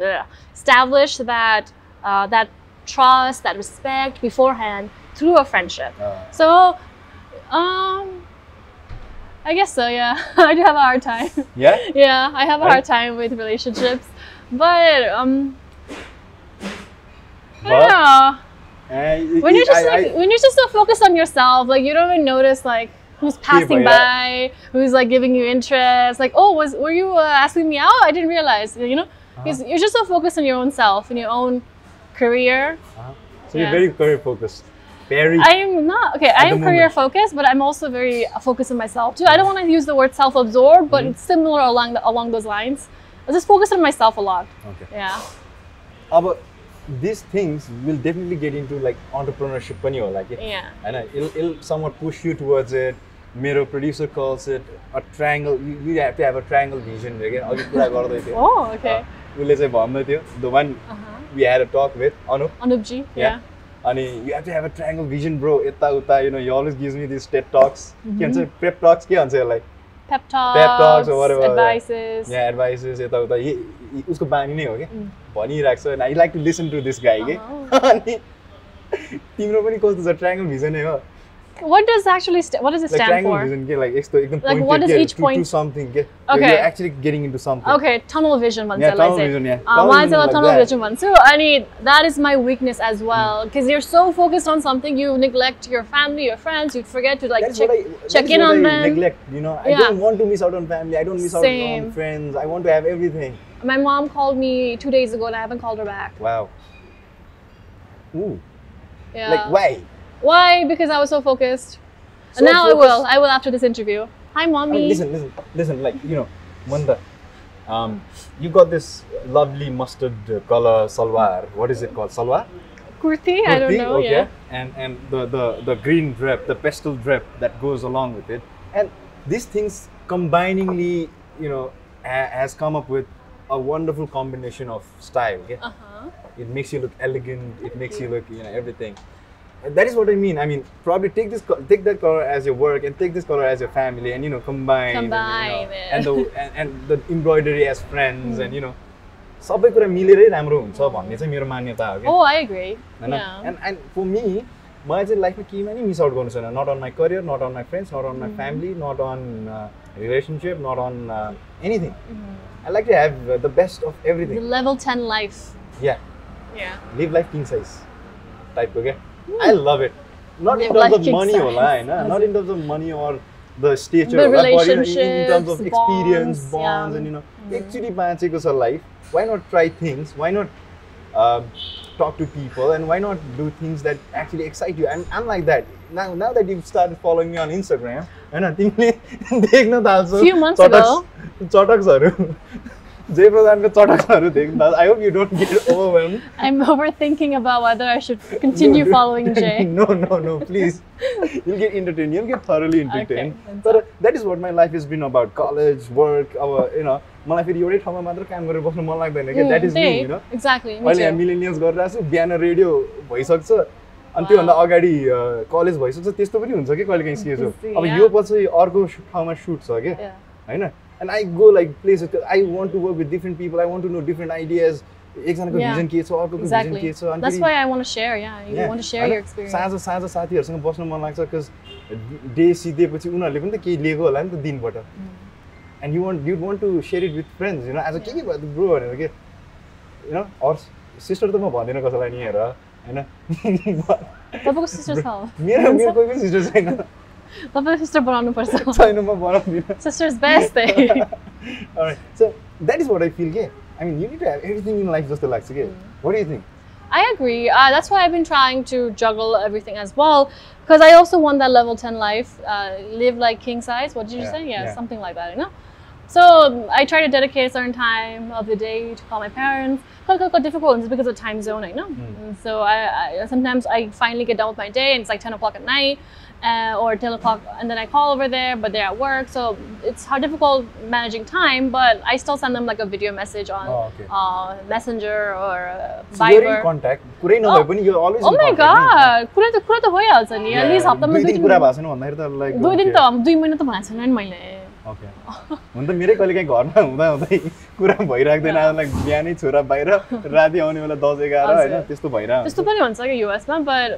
uh, establish that uh, that trust, that respect beforehand through a friendship. Uh, So, um, I guess so, yeah. I do have a hard time. Yeah? yeah, I have a Right. hard time with relationships. But um I don't know. When you're just I- like when you're just so focused on yourself, like you don't even notice like who's passing yeah. by, who's like giving you interest. Like, oh, was were you uh, asking me out? I didn't realize. You know, Uh-huh. because you're just so focused on your own self and your own career. Uh-huh. So you're Yeah. very career focused. Very. I'm not okay. I am career focused, but I'm also very focused on myself too. I don't want to use the word self-absorbed, but Mhm. it's similar along the, along those lines. I just focus on myself a lot. okay. Yeah. अब these things will definitely get into like entrepreneurship पनि होला कि Yeah. होइन it'll, it'll somewhat push you towards it मेरो producer calls it a triangle you, you have to have a triangle vision रे क्या अघि कुरा गर्दै थियो Oh, okay. अँ, उसले चाहिँ भन्दै थियो the one Uh-huh. we had a talk with Anup Anupji. Yeah. Yeah. अनि you have to have a triangle vision bro यता उता you know he always gives me these TED talks के भन्छ prep talks के भन्छ यसलाई Pep talks. talks or whatever, yeah. Advices. यहाँ advices यताउता उसको बानी नै हो क्या Mm. भनिरहेको छ I like to listen to this guy के Uh-huh. अनि तिम्रो पनि कस्तो छ ट्रायङ्गल भिजनै हो what does actually what does it stand like stand for? Vision, like, like what does each point to, to something get, okay. you're actually getting into something. Okay, tunnel vision one yeah, tunnel vision, yeah. Uh, tunnel vision, like tunnel that. vision one. So I need that is my weakness as well hmm. because you're so focused on something you neglect your family, your friends, you forget to like that's check, I, check in on I them. Neglect, you know, I yeah. don't want to miss out on family. I don't miss Same. out on friends. I want to have everything. My mom called me two days ago and I haven't called her back. Wow. Ooh. Yeah. Like why? Why? Because I was so focused. So now I will. I will after this interview. Hi, I mommy. mean, listen, listen, listen. Like you know, Manita, um, you got this lovely mustard color salwar. What is it called? Salwar? Kurti? I don't know. Okay. Yeah. And and the, the the green drip, the pastel drip that goes along with it, and these things combiningly, you know, ha- has come up with a wonderful combination of style. Okay? Uh huh. It makes you look elegant. It makes you look, you know, everything And that is what I mean. I mean, probably take this, co- take that color as your work, and take this color as your family, and you know, combine, and, you know, Combine it. and the and, and the embroidery as friends, and you know, सबै कुरा मिलेरै राम्रो हुन्छ भन्ने चाहिँ मेरो मान्यता हो क्या Oh, I agree. होइन Yeah. एन्ड एन्ड फर मी मलाई चाहिँ लाइफमा केहीमा नि मिस आउट गर्नु छैन नट अन my career nut on my friends nut on my family nut on relationship nut on anything I like to have the best of The everything level 10 life. या Yeah. Live life king size टाइपको क्या आई love it not in Live life terms of king money होला size. होइन नट इन terms of money or the stretcher The होला but in- in terms of relationships, experience bonds, yeah. bonds and you know एकचोटि बाँचेको छ life Y nut try things Y nut talk to people and why not do things that actually excite you I'm, I'm like that now now that you've started following me on Instagram होइन तिमीले देख्न थाल्छौ Few months चटक्स चटक्सहरू जय प्रधानको का चटकहरु देख्दा I hope you don't get overwhelm I am overthinking about whether i should continue following j no no no please you will get entertained you will get thoroughly entertained तर that is what my life has been about. College work our you know मलाई फेरि एउटै ठाउँमा मात्र काम गरेर बस्नु मन लाग्दैन के hmm, that is me you know? Exactly मैले ह्या मिलिनियस गरिरहेछु ब्यानर रेडियो भइसक्छ अनि त्यो भन्दा अगाडि कलेज भइसक्छ त्यस्तो पनि हुन्छ कि कहिले काहीँ hmm, सेज अब यो पछि अर्को ठाउँमा सुट छ क्या होइन? And I go like places I want to work with different people I want to know different ideas एकजनाको. भिजन के छ अर्कोको भिजन. के छ अनि That's फेरि- why I want to share. Yeah, you Yeah, want to share होइन? your experience. साँझ साँझ साथीहरूसँग बस्नु मन लाग्छ बिकज डे सिधेपछि उनीहरूले पनि त केही लिएको होला नि त दिनबाट. And you want you want to share it with friends होइन आज के के भयो ब्रो भनेर के होइन अर सिस्टर त म भन्दिनँ कसैलाई नि हेर होइन मेरो मेरो कोही पनि सिस्टर छैन तपाईँको सिस्टर बनाउनु पर्छ छैन म बनाउँदिनँ सिस्टर्स बेस्ट है Alright, so that is what I feel. Yeah, I mean, you need to have everything in life just to like. Okay, what do you think? I agree. Uh, that's why I've been trying to juggle everything as well, because I also want that level 10 life, uh, live like king size. What did you Yeah, say? Yeah, yeah. something like that, you know? So um, I try to dedicate a certain time of the day to call my parents. Quite, quite, quite difficult it's because of time zone, you know? And So I, I sometimes I finally get done with my day and it's like 10 o'clock at night. Uh, or 10 o'clock, and then I call over there, but they're at work, so it's hard, difficult managing time. But I still send them like a video message on Oh, okay. uh, Messenger or uh, So you're in Viber. contact. कुरै नभए पनि you're always Oh in my contact. god! कुरा त कुरा त भइहाल्छ नि Yeah, at least हप्तामा दुई दुई दिन दिन कुरा भएको छैन भन्दाखेरि त लाइक दुई दिन त दुई महिना त भनेको छैन नि मैले ओके हुन त मेरै कहिले काहीँ घरमा हुँदा हुँदै कुरा भइराख्दैन लाइक बिहानै छोरा बाहिर राति आउने बेला दस एघार हजुर। होइन त्यस्तो भइरहेको त्यस्तो पनि हुन्छ क्या युएसमा but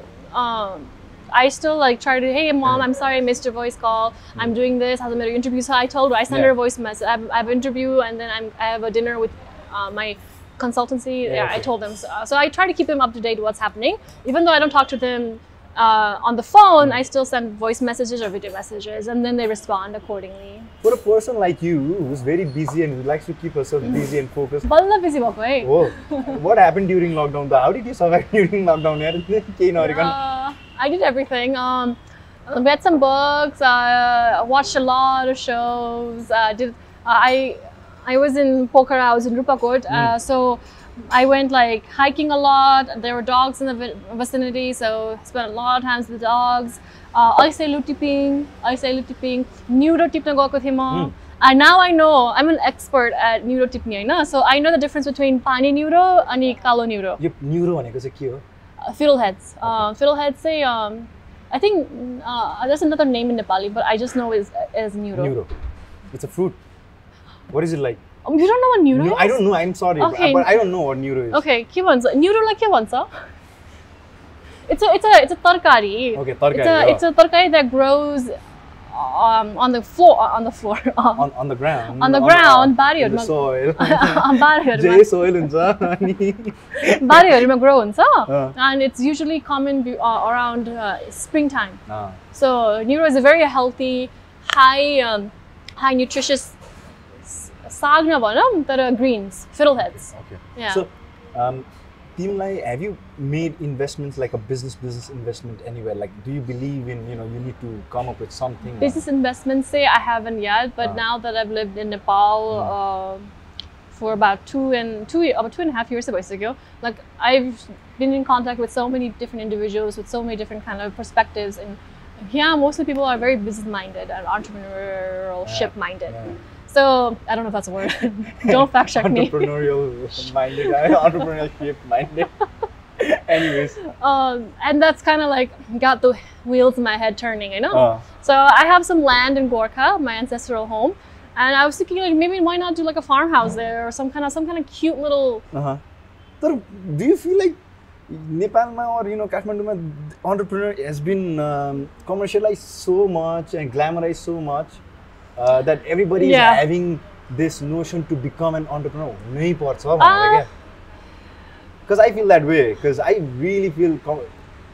I still like try to, hey mom, I'm sorry I missed your voice call. I'm doing this. Has a मेरो interview. So I told her I send Yeah. her a voice message. I have, I have an interview and then I'm I have a dinner with uh, my consultancy. Yeah, Yeah, I told them. So, so I try to keep them up to date what's happening. Even though I don't talk to them uh, on the phone, I still send voice messages or video messages, and then they respond accordingly. For a person like you who's very busy and who likes to keep herself busy and focused, बल्ल busy भएको है whoa, what happened during lockdown? though? How did you survive during lockdown? यार केही नगरिकन Uh, I did everything. Um, read some books. Uh, watched a lot of shows. Uh, did uh, I? I was in Pokhara. I was in Rupakot. Uh, so I went like hiking a lot. There were dogs in the vi- vicinity, so spent a lot of times with the dogs. Uh, I say lutiping. I say lutiping. Neuro tipna gएको थिएँ म. And now I know I'm an expert at neuro tipney होइन so I know the difference between pani neuro अनि कालो neuro. यो neuro भनेको चाहिँ के हो Uh, fiddleheads. Uh, fiddleheads say, um, I think uh, there's another name in Nepali, but I just know is is neuro. Neuro it's a fruit What is it like? Um, you don't know what neuro No, is? I don't know. I'm sorry, but- Okay. but I don't know what neuro is. Okay, के भन्छ neuro like के भन्छ? It's a it's a it's a tarkari. Okay, It's तरकारी, a yeah. it's a tarkari that grows um, on the floor on the floor on on the ground. On the on- ground, on बारीहरूमा- the soil. बारीहरूमा J soil हुन्छ अनि बारीहरूमा grow हुन्छ Uh. and it's usually common be- uh, around uh, springtime. Uh, So neuro is a very healthy, high, um, high nutritious s- साग नभनौँ तर greens, fiddleheads. okay. Yeah. So, um, तिमीलाई have you made investments like a business business investment anywhere? Like, do you believe in you know you need to come up with something? Business investments say I haven't yet, but Ah. now that I've lived in Nepal uh, for about two and two ye- about two and a half years ago, like I've been in contact with so many different individuals with so many different kind of perspectives, and yeah, mostly people are very business minded and entrepreneurship minded. Yeah. So I don't know if that's a word. don't fact check me. entrepreneurial minded, entrepreneurship minded. Anyways, Um, and that's kind of like got the wheels in my head turning, I know. uh, So I have some land in Gorkha, my ancestral home, and I was thinking like maybe why not do like a farmhouse there or some kind of some kind of cute little. uh-huh. तर do you feel like नेपालमा or you know काठमाडौँमा entrepreneur has been um, commercialized so much and glamorized so much Uh, that everybody Yeah. is having this notion to become an entrepreneur हुनै पर्छ भनेर Ah. क्या because I feel that way because I really feel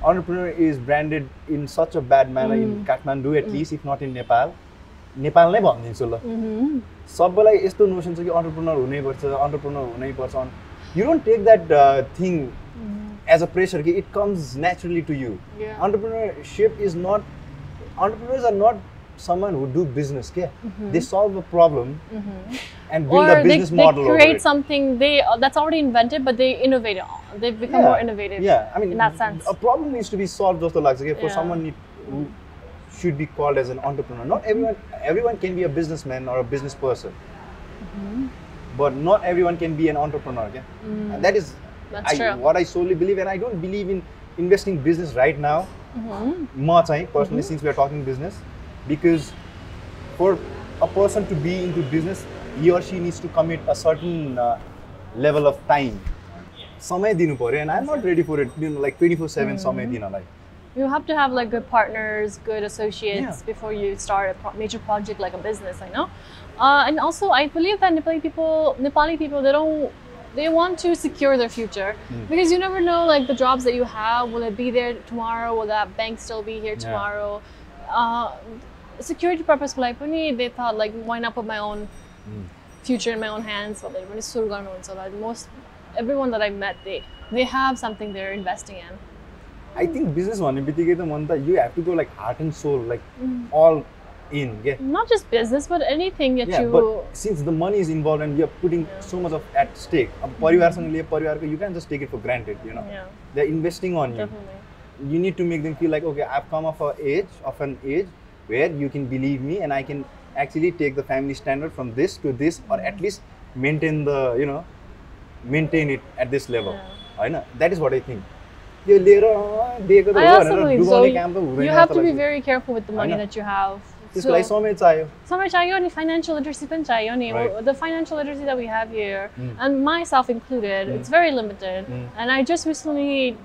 entrepreneur is branded in such a bad manner in Kathmandu at least if not in Nepal Nepal नै भनिदिन्छु ल Mm-hmm. सबैलाई यस्तो notion छ कि अन्टरप्रेनर हुनैपर्छ entrepreneur हुनैपर्छ you don't take that thing as a pressure कि it comes naturally to you. Entrepreneurship is not entrepreneurs are not someone who do business yeah they solve a problem and build Or a they, business they model over create something they uh, that's already invented, but they innovate. They become more innovative. Yeah, I mean, in that sense. a problem needs to be solved. Just like okay, for Yeah. someone need, who should be called as an entrepreneur. Not everyone, everyone can be a businessman or a business person, Mm-hmm. but not everyone can be an entrepreneur. Okay? And that is Mm. That's I, true. what I solely believe, and I don't believe in investing business right now. Mm-hmm. Much, I personally, since we are talking business, because for a person to be into business, he or she needs to commit a certain uh, level of time. समय दिनु पर्यो and I'm not ready for it, you know, like 24/7 समय दिनलाई. You have to have like good partners, good associates Yeah. before you start a pro- major project like a business. I know, uh, and also I believe that Nepali people, Nepali people, they don't, they want to secure their future Hmm. because you never know like the jobs that you have. Will it be there tomorrow? Will that bank still be here Yeah. tomorrow? Uh, security purpose को लागि पनि they thought like why not put my own Hmm. future in my own hands भनेर पनि सुरु गर्नुहुन्छ like most everyone that I met they they have something they're investing in. I think business भन्ने बित्तिकै त मन त you have to go like heart and soul, like Mm. all in, yeah. not just business but anything that Yeah, you but since the money is involved and you're putting so much of at stake, अब परिवारसँग लिए परिवारको you can't just take it for granted, you know. yeah They're investing on you. definitely You need to make them feel like, okay, I've come of an age, of an age where you can believe me and I can actually take the family standard from this to this or at least maintain the, you know, maintain it at this level. Yeah. होइन that is what I think त्यो लिएर अँ, दिएको त I हो also भनेर believe so. डुबाउने काम त हुँदैन You have जस्तो to be लाग्छ। very careful with the money know. that you have. त्यसको लागि समय चाहियो समय चाहियो अनि financial literacy पनि चाहियो नि. Right. The financial literacy that we have here, Mm. and myself included, Mm. it's very limited. Mm. And I just recently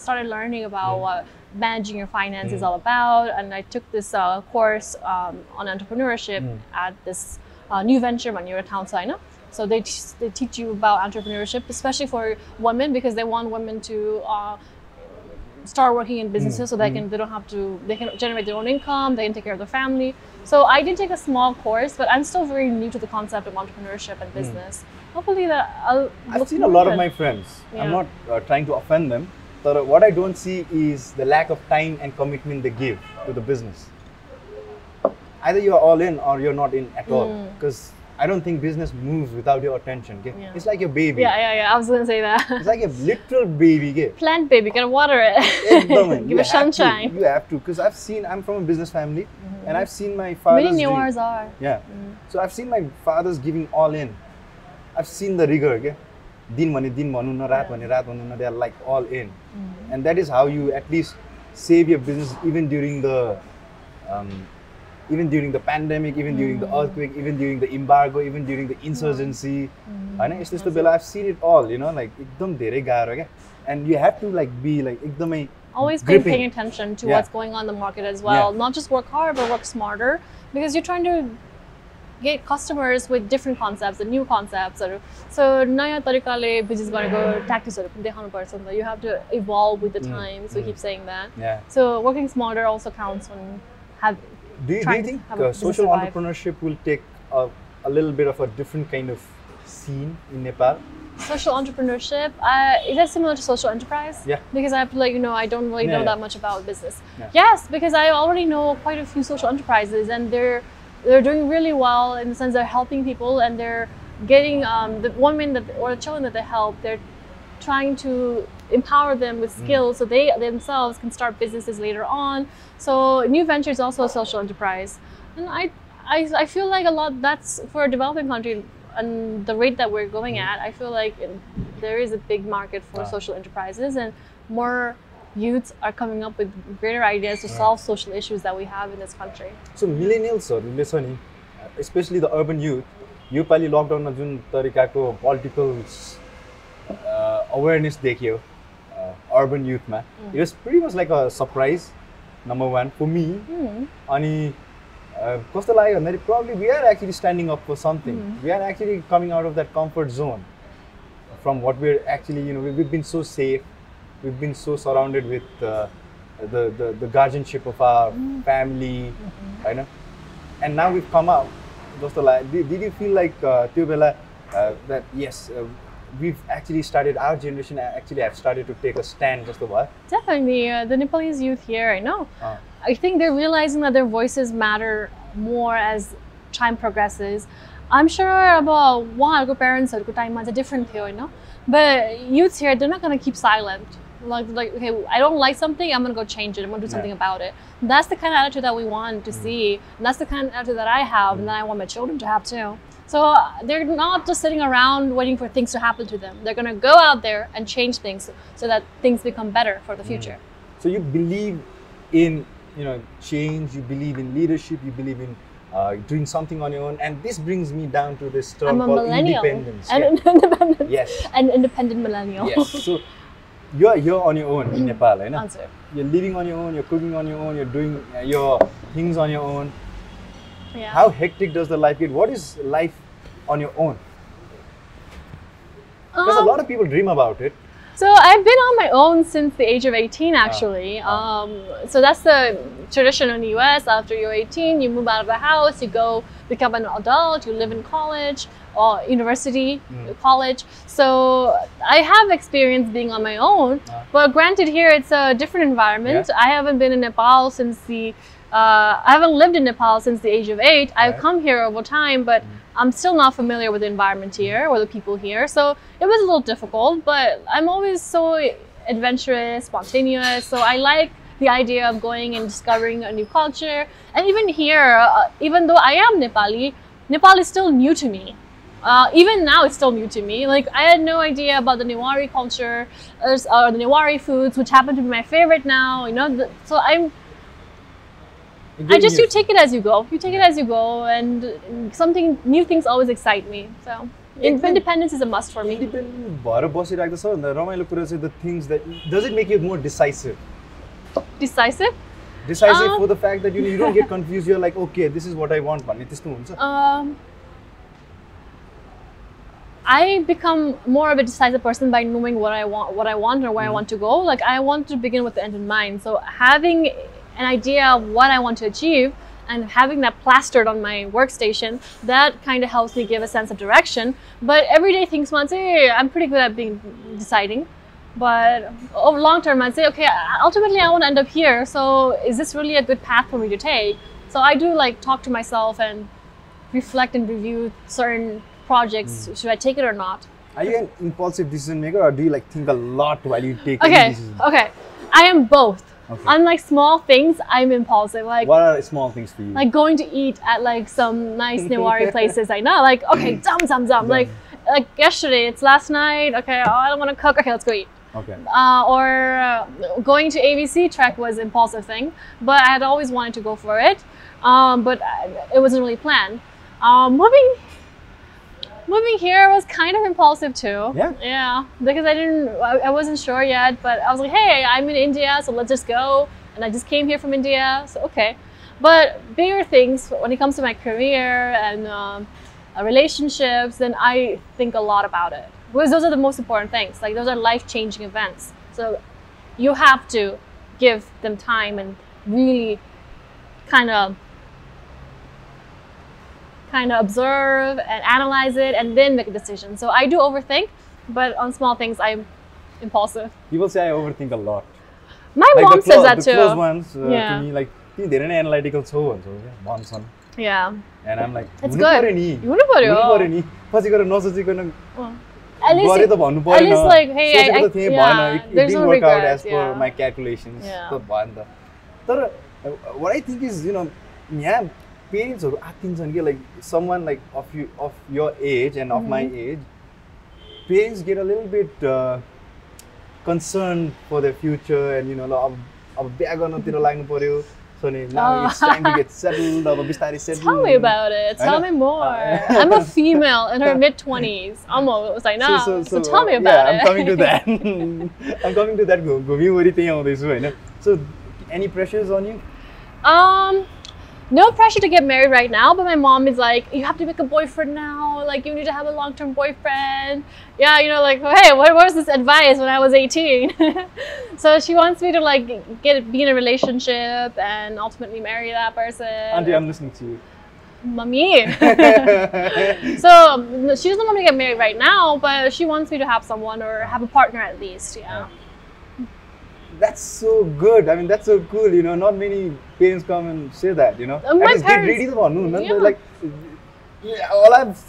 started learning about Mm. what managing your finance is all about. And I took this uh, course um, on entrepreneurship at this uh, new venture, Manura Town China. So they, t- they teach you about entrepreneurship, especially for women, because they want women to uh, start working in businesses so they can they don't have to they can generate their own income they can take care of their family so i did take a small course but i'm still very new to the concept of entrepreneurship and business hopefully that i'll I've seen a lot of my friends. Yeah. I'm not uh, trying to offend them, but what I don't see is the lack of time and commitment they give to the business. Either you're all in or you're not in at all. Because I don't think business moves without your attention. Okay? Mm. Yeah. It's like your baby. yeah yeah yeah i was gonna say that It's like a literal baby. Okay? plant baby gotta water Ekdam, it you give it have to, sunshine You have to, because I've seen. I'm from a business family, and I've seen my father's. many. Newars are Yeah. So I've seen my fathers giving all in. I've seen the rigor. Okay? दिन भने दिन भनौँ न रात भने रात भनौँ न they are like all in and that is how you at least save your business even during the um, even during the pandemic even during the earthquake even during the embargo even during the insurgency होइन यस्तो यस्तो बेला I've seen it all you know like एकदम धेरै गाह्रो क्या and you have to like be like एकदमै always been gripping. paying attention to Yeah. what's going on in the market as well. Yeah. Not just work hard, but work smarter because you're trying to get customers with different concepts and new concepts. Or, so नयाँ तरिकाले business गरेको tacticsहरू पनि देखाउनु पर्छ नि त. You have to evolve with the Mm, times. We keep saying that. yeah So working smarter also counts when have Do you, do you trying to think have a uh, business social survive. entrepreneurship will take a, a little bit of a different kind of scene in Nepal? social entrepreneurship uh, is that similar to social enterprise Yeah. because i have to let you know i don't really Yeah, know yeah. that much about business Yeah. yes because i already know quite a few social enterprises and they're they're doing really well in the sense they're helping people and they're getting um, the women that or the children that they help they're trying to empower them with Mm. skills so they themselves can start businesses later on so new venture is also a social enterprise and i i, I feel like a lot that's for a developing country and the rate that we're going at i feel like it- there is a big market for Mm. Ah. social enterprises and more youths are coming up with greater ideas to solve social issues that we have in this country सो मिलेनियल्सहरूले छ नि specially the urban youth योपालि लकडाउनमा जुन तरिकाको political awareness देखियो urban युथमा it was pretty much like a surprise number one for me Hmm. अनि uh, कस्तो लाग्यो भन्दाखेरि probably we are actually standing up for something we are actually coming out of that comfort zone from what we are actually you no we been so safe we been so surrounded with the the the गार्जियनसिप of our family होइन and now we come out जस्तो लाग्यो did you feel like त्यो बेला that yes we've actually started our generation actually have started to take a stand जस्तो भयो Definitely, uh, the Nepalese youth here, I know. Uh, I think they're realizing that their voices matter more as time progresses. I'm sure about उहाँहरूको parents टाइममा चाहिँ different थियो होइन but youths here they're not gonna keep silent. Like, like okay, I don't like something, I'm gonna go change it. I'm gonna do something Yeah. about it. That's the kind of attitude that we want to see. And that's the kind of attitude that I have, and that I want my children to have too. So uh, they're not just sitting around waiting for things to happen to them. They're gonna go out there and change things so that things become better for the future. So you believe in you know change. You believe in leadership. You believe in uh, doing something on your own. And this brings me down to this term I'm a called millennial. independence. An Yeah. independent. Yes. An independent millennial. yes. So you're you're on your own in Nepal, right? Answer. You're living on your own. You're cooking on your own. You're doing your things on your own. Yeah. How hectic does the life get? What is life on your own? Because a Um, lot of people dream about it. So I've been on my own since the age of 18, actually. Ah. Um, so that's the tradition in the U.S. After you're 18, you move out of the house, you go become an adult, you live in college or university, Mm. college. So I have experience being on my own, Ah. but granted, here it's a different environment. I haven't been in Nepal since the uh, I haven't lived in Nepal since the age of eight. I've come here over time, but I'm still not familiar with the environment here or the people here. So it was a little difficult, but I'm always so adventurous, spontaneous. So I like the idea of going and discovering a new culture. And even here, uh, even though I am Nepali, Nepal is still new to me. Uh, even now, it's still new to me. Like I had no idea about the Newari culture or, or the Newari foods, which happen to be my favorite now. You know, the, so I'm. I just you take it as you go. You take it as you go, and something new things always excite me. So. Independence is a must for me. Independence, भएर बसिरहेको छ भन्दा रमाइलो कुरा चाहिँ the decisive? Decisive? Does it make you more decisive decisive decisive for the fact that you you don't get confuse your like okay this is I become more of a decisive person by knowing what I want, what I want, or where I mm. want to go. Like I want to begin with the end in mind. So having an idea of what I want to achieve and having that plastered on my workstation, that kind of helps me give a sense of direction. But everyday things, man, say I'm pretty good at being deciding. But over long term, I'd say, okay, ultimately I want to end up here. So is this really a good path for me to take? So I do like talk to myself and reflect and review certain projects. Should I take it or not? Are you an impulsive decision maker or do you like think a lot while you take Okay, okay. I am both. Okay. Unlike small things, I'm impulsive. Like What are small things for you? like going to eat at like some nice Newari places. I know, like okay, zam zam zam. Like like yesterday, it's last night. Okay, oh, I don't want to cook. Okay, let's go eat. okay. uh, or uh, going to ABC trek was impulsive thing, but I had always wanted to go for it, um, but uh, it wasn't really planned. Um, moving, moving here was kind of impulsive too. Yeah? Yeah, because I didn't, I, I wasn't sure yet, but I was like, hey, I'm in India, so let's just go. And I just came here from India, so okay. But bigger things when it comes to my career and um, uh, relationships, then I think a lot about it. Because those are the most important things. Like those are life changing events. So you have to give them time and really kind of kind of observe and analyze it and then make a decision. So I do overthink, but on small things I'm impulsive. People say I overthink a lot. My Like mom the, says clo- that the too. close ones uh, Yeah. to me like तिमी धेरै नै analytical छौ भन्छ क्या भन्छन् Yeah. And I'm like It's हुनु good. पर्यो नि हुनु पर्यो. हुनु पर्यो नि पछि गएर नसोचिकन At least, गरे त भन्नु at परेन least like, hey, I, सोचेको I, त थिएँ yeah, भएन it there's didn't no work out regrets. As per Yeah. My calculations Yeah. त भएन त तर वाट I think is you know यहाँ पेरेन्ट्सहरू आत्तिन्छन् कि like someone like of you of your age and of my Mm-hmm. As parents get a little bit concern for the future and you no ल अब अब बिहा गर्नतिर लाग्नु पर्यो सो नि Oh. It's time to get settled अब बिस्तारै settle Tell me about it. Tell know. me more. Uh, I'm a female in her mid 20s, almost. I know. So, tell me uh, about yeah, it. I'm coming to that. I'm coming to that. घुमिवरि त्यही आउँदैछु होइन so any pressures on you Um, no pressure to get married right now, but my mom is like, you have to make a boyfriend now. Like, you need to have a long term boyfriend. Yeah, you know, like, hey, what was this advice when I was 18? so she wants me to like get be in a relationship and ultimately marry that person. Auntie, I'm listening to you. Mommy. so no, she doesn't want me to get married right now, but she wants me to have someone or have a partner at least. Yeah. That's so good. I mean, that's so cool. You know, not many parents come and say that. You know, Uh, my parents- get ready to न Yeah. Like, yeah, all I've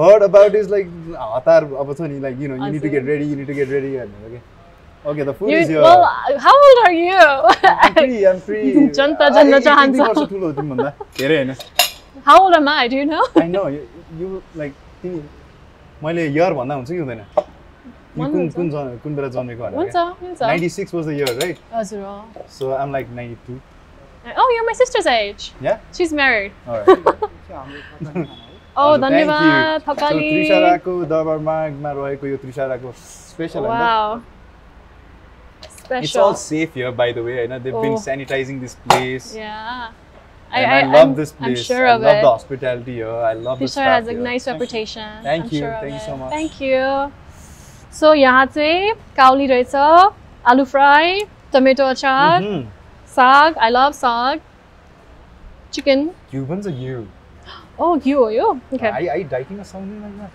heard about is like नि like you know you need to get ready, you need to get ready. Okay, okay, the food You, is here. well, uh, how old are you? I'm free, I'm free. जनता जन्न चाहन्छ। how old am I? Do you know? I know you like तिमी मैले year भन्दा हुन्छ कि हुँदैन कुन भन्नुहुन्छ। कुन जन कुन बेला जन्मेको हुन्छ हुन्छ ninety six was the year right हजुर हो। सो I'm like ninety two Oh, you're my sister's age. या She's married. Oh, Oh, धन्यवाद थकाली त्रिसाराको दरबार मार्गमा रहेको यो त्रिसाराको special Wow. It's Special. all safe here, by the way. I know they've been Oh. sanitizing this place. Yeah. And I, love I'm- this I'm place. sure I of love it. the hospitality here. I love the Tisha staff has a here. nice reputation. Thank I'm you. Sure of Thank you it. so much. Thank you. So यहाँ चाहिँ काउली रहेछ आलु fry tomato अचार Mhm. साग आई लभ साग chicken Cubans are you. Oh, घिउ हो यो Okay. Are, are you dieting or something like that?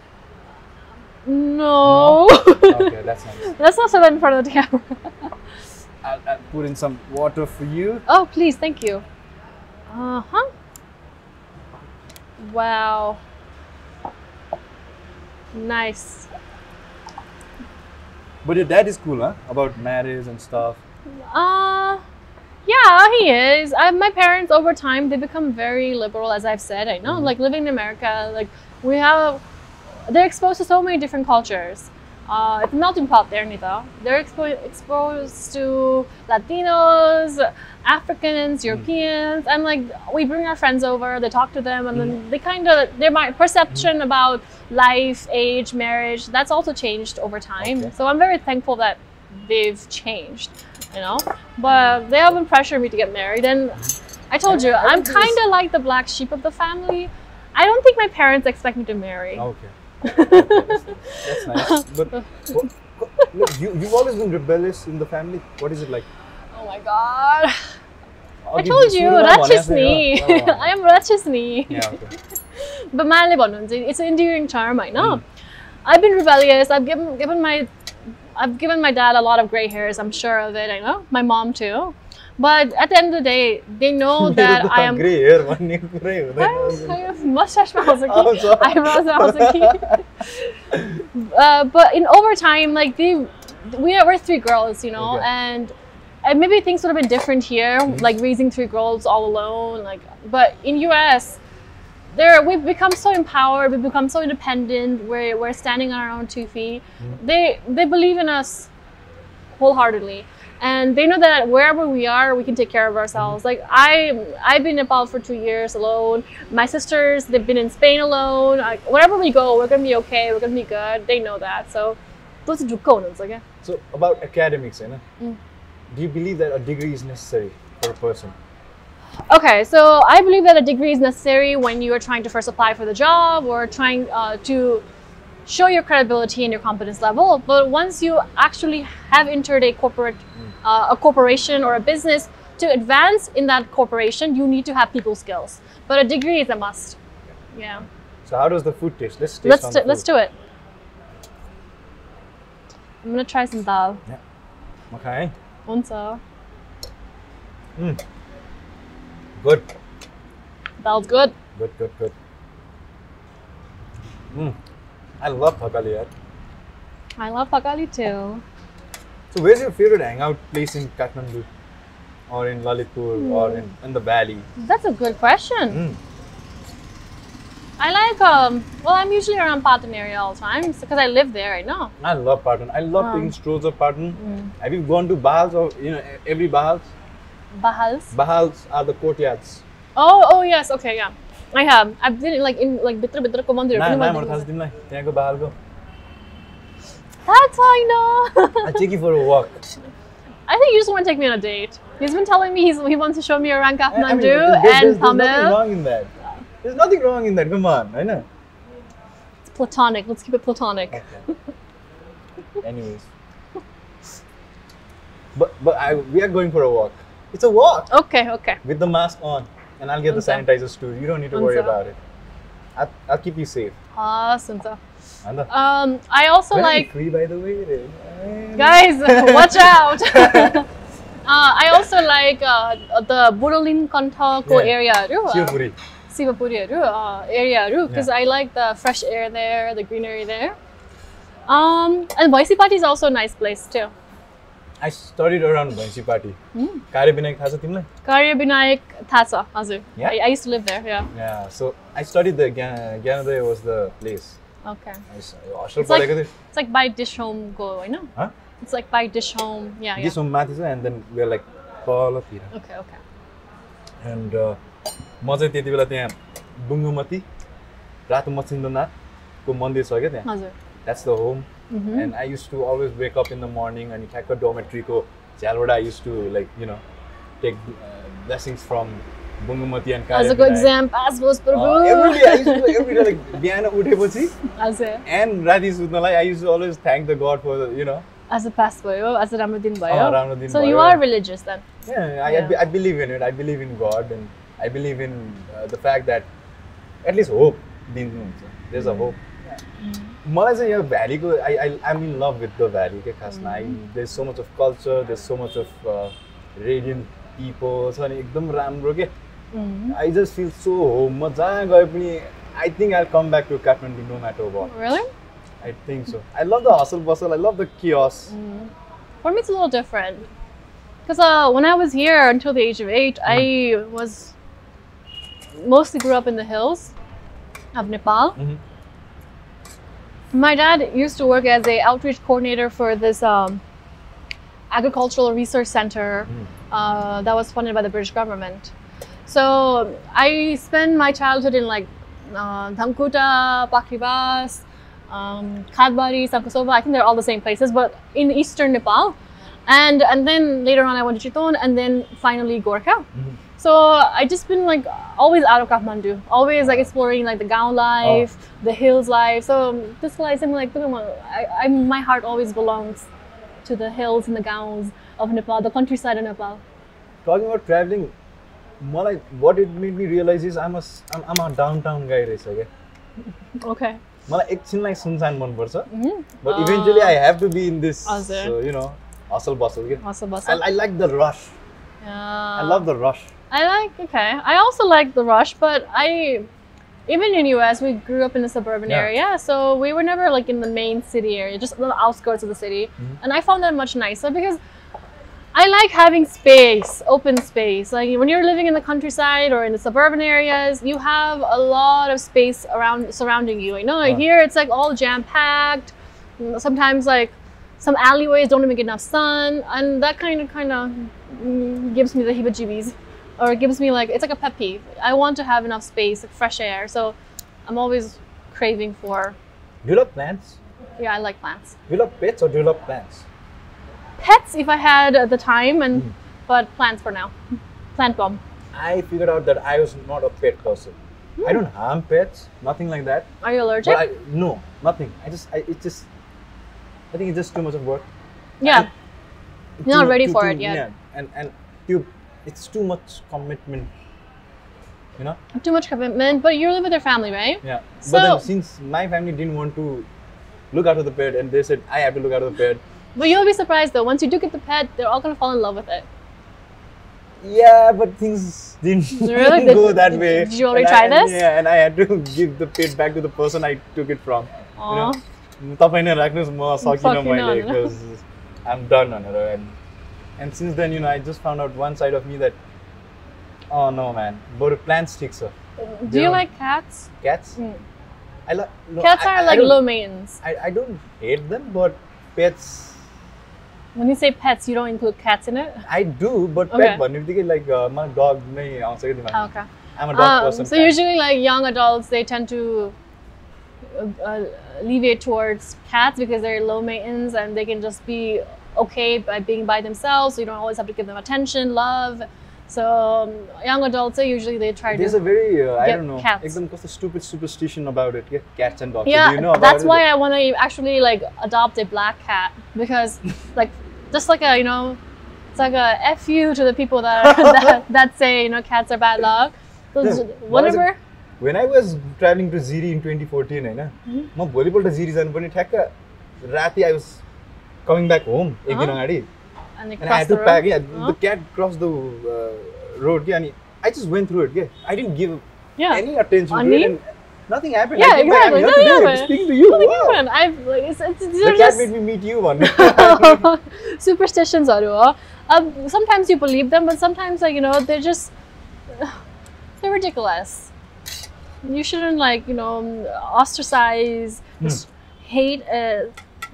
No. Okay, that's nice. Let's not say that in front of the camera. I'll, I'll put in some water for you. Oh, please, thank you. Uh huh. Wow. Nice. But your dad is cool, huh? About marriage and stuff. Uh, yeah, he is. I, my parents, over time, they become very liberal, as I've said. I know, like living in America, like we have, they're exposed to so many different cultures. Uh, it's a melting pot there, Nita. They're expo- exposed to Latinos, Africans, hmm. Europeans, and like we bring our friends over, they talk to them, and then hmm. they kind of their perception hmm. about life, age, marriage, that's also changed over time. Okay. So I'm very thankful that they've changed, you know. But they haven't pressured me to get married, and I told you I'm kind of like the black sheep of the family. I don't think my parents expect me to marry. Okay. That's nice. But wha- you, you've always been rebellious in the family. What is it like? Oh my god. I'll I told you, Ratchet's me. I am Ratchet's knee. Yeah, okay. but manly it's an endearing charm I know. Mm. I've been rebellious. I've given given my I've given my dad a lot of gray hairs. I'm sure of it. I know my mom too. But at the end of the day, they know that I am. Gray hair, I have mustache Mahazaki, eyebrows Mahazaki. uh, but in overtime, like they, we are, we're three girls, you know, okay. and and maybe things would have been different here, mm-hmm. like raising three girls all alone. Like, but in US, there we've become so empowered, we've become so independent. We're we're standing on our own two feet. Mm. They they believe in us wholeheartedly, and they know that wherever we are, we can take care of ourselves. Mm. Like I I've been in Nepal for two years alone. My sisters they've been in Spain alone. Like, wherever we go, we're gonna be okay. We're gonna be good. They know that. So, those are So about academics, eh, you know. Mm. Do you believe that a degree is necessary for a person? Okay, so I believe that a degree is necessary when you are trying to first apply for the job or trying uh, to show your credibility and your competence level. But once you actually have entered a corporate, uh, a corporation or a business, to advance in that corporation, you need to have people skills. But a degree is a must. Yeah. So how does the food taste? Let's taste Let's t- let's do it. I'm gonna try some dal. Yeah. Okay. Unsa. Good. Dal's good. Good, good, good. Mm. I love Thakali, yaar. I love Thakali too. So where's your favorite hangout place in Kathmandu? Or in Lalitpur or in, in the valley? That's a good question. Mm. I like, um, well, I'm usually around Patan area all the time because I live there right now. I love Patan. I love um, taking strolls of Patan. Mm. Have you gone to Bahals or, you know, every Bahals? Bahals? Bahals are the courtyards. Oh, oh yes. Okay, yeah. I have. I've been like in like Bitra Bitra ko mandir. Nah, nah, mara din lang. Tiyako bahal ko. That's how I know. I'll take you for a walk. I think you just want to take me on a date. He's been telling me he's, he wants to show me around Kathmandu I mean, there, and there's, there's Tamil. There's nothing wrong in that. There's nothing wrong in that. Come on, I know. It's platonic. Let's keep it platonic. Okay. Anyways. But but I, we are going for a walk. It's a walk. Okay, okay. With the mask on. And I'll get the sanitizers too. You don't need to worry about it. I'll, I'll keep you safe. Ah, Sunta. Um, I also Where like. Free, by the way. Guys, watch out. uh, I also like uh, the Budhanilkanthako yeah. area. Uh, Shivapuri. Sivapuri uh, area, because yeah. I like the fresh air there, the greenery there. Um, and Bhaisepati is also a nice place too. I studied around Bhaisepati. Mm. Karyabinayak थाहा छ Karyabinayak थाहा छ, Yeah. I, I used to live there, yeah. Yeah, so I studied the Ganade was the place. Okay. It's, like, it's like by dish home go, I know? Huh? It's like by dish home, yeah. Dish home mathi and then we're like तलतिर. Okay, okay. And uh, म चाहिँ त्यति बेला त्यहाँ डुङ्गुमती रातो मच्छिन्द्रनाथको मन्दिर छ क्या त्यहाँ? That's the home and I use to always wake up in the morning अनि ठ्याक्क डोमेट्रीको झ्यालबाट I use to like you know take blessings from Bungamati and बिहान उठेपछि एन्ड राति सुत्नलाई I use to always thank the god for you know as a fast आज पास भयो आज राम्रो दिन oh, भयो। राम्रो दिन so you are religious yeah. I, I believe in it. I believe in God and. Believe in uh, the fact that at least hope. दिनुहुन्छ. There's a hope. मलाई चाहिँ यो भ्यालीको आई आई आइम इन लभ विथ द भ्याली के खासमा I there so much of culture there so much of radiant people छ अनि एकदम राम्रो के. I just feel so home म जहाँ गए पनि I think I come back to Kathmandu no matter Really? I think so I love the hustle bustle I love the chaos For me, it's a little different. Because uh, when I was here until the age of eight, I was mostly grew up in the hills of Nepal. My dad used to work as a outreach coordinator for this um, agricultural research center uh, that was funded by the British government. So I spent my childhood in like uh, Dhankuta, Pakribas, um, Khandbari, Sankhuwasabha. I think they're all the same places, but in eastern Nepal. And and then later on, I went to Chitwan, and then finally Gorkha. Mhm. So I just been like always out of Kathmandu, always like exploring like the Gaon life, the hills life. So this life, I'm like, I, I, my heart always belongs to the hills and the Gaons of Nepal, the countryside of Nepal. Talking about traveling, मलाई what it made me realize is I'm a s- I'm, I'm a downtown guy रहेछ क्या Okay. मलाई एकछिनलाई सुनसान मनपर्छ Mhm. but Ah. eventually I have to be in this हजुर. so, you know hustle bustle क्या Hustle I, bustle. I like the rush Yeah. I love the rush I like okay. I also like the rush, but I even in US we grew up in the suburban Yeah. area, so we were never like in the main city area, just the outskirts of the city. Mhm. And I found that much nicer because I like having space, open space. Like when you're living in the countryside or in the suburban areas, you have a lot of space around surrounding you. You know, Right. here it's like all jam packed. Sometimes like some alleyways don't even get enough sun, and that kind of kind of mm, gives me the heebie-jeebies, or it gives me like it's like a pet peeve. I want to have enough space, like fresh air. So I'm always craving for. Do you love plants? Yeah, I like plants. Do you love pets or do you love plants? Pets, if I had the time, and Mm. but plants for now. Plant bomb. I figured out that I was not a pet person. I don't harm pets, nothing like that. Are you allergic? I no, nothing. I just I it's just I think it's just too much of work. yeah. You're not ready too- for too- it yet. Yeah, and and you, it's too much commitment. You know? Too much commitment, but you live with your family, right? Yeah. So, but then since my family didn't want to look after the pet and they said I have to look after the pet. But you'll be surprised though, once you do get the pet, they're all gonna fall in love with it. Yeah, but things didn't really? go did, that way. Did you already and try I, this? Yeah, and I had to give the pet back to the person I took it from. Aww. You know? I'm done on it. and and since then, you know, I just found out one side of me that, oh no, man, but a plant sticks up. Do you like cats? Cats? Mm. I lo- no, cats I, are I, like lomains. I, I don't hate them, but pets. When you say pets, you don't include cats in it? I do, but okay. pet one. If you think like, uh, my dog, may okay. I'm a dog um, person. So, cat. usually, like young adults, they tend to uh, alleviate towards cats because they're low maintenance and they can just be okay by being by themselves. So you don't always have to give them attention, love. So um, young adults, they usually they try There's to. a very uh, I get don't know cats. एकदम कस्तो stupid superstition about it क्या cats and dogs So yeah, do you know about that's it? why I want to actually like adopt a black cat because, like, just like a you know, it's like a fu to the people that are, that, that say you know cats are bad luck. So Yeah. j- Why is it- whenever. When I was traveling to Ziri in 2014 होइन Mhm. म भोलिपल्ट जिरी जानु पनि ठ्याक्क राति I was coming back home एक दिन अँ। अगाडि And they and I cross had the to road. pack yeah Huh? the cat crossed the uh, road yeah, and I just went through it yeah I didn't give Yeah. any attention On to me? it and nothing happened Yeah, I came back, I'm exactly. here Nothing today, I'm happened. speaking to you Nothing wow. happened. I've like it's, it's, these the are cat just made me meet you one superstitions are um, sometimes you believe them but sometimes like you know they're just they're ridiculous you shouldn't like you know ostracize Hmm. just hate a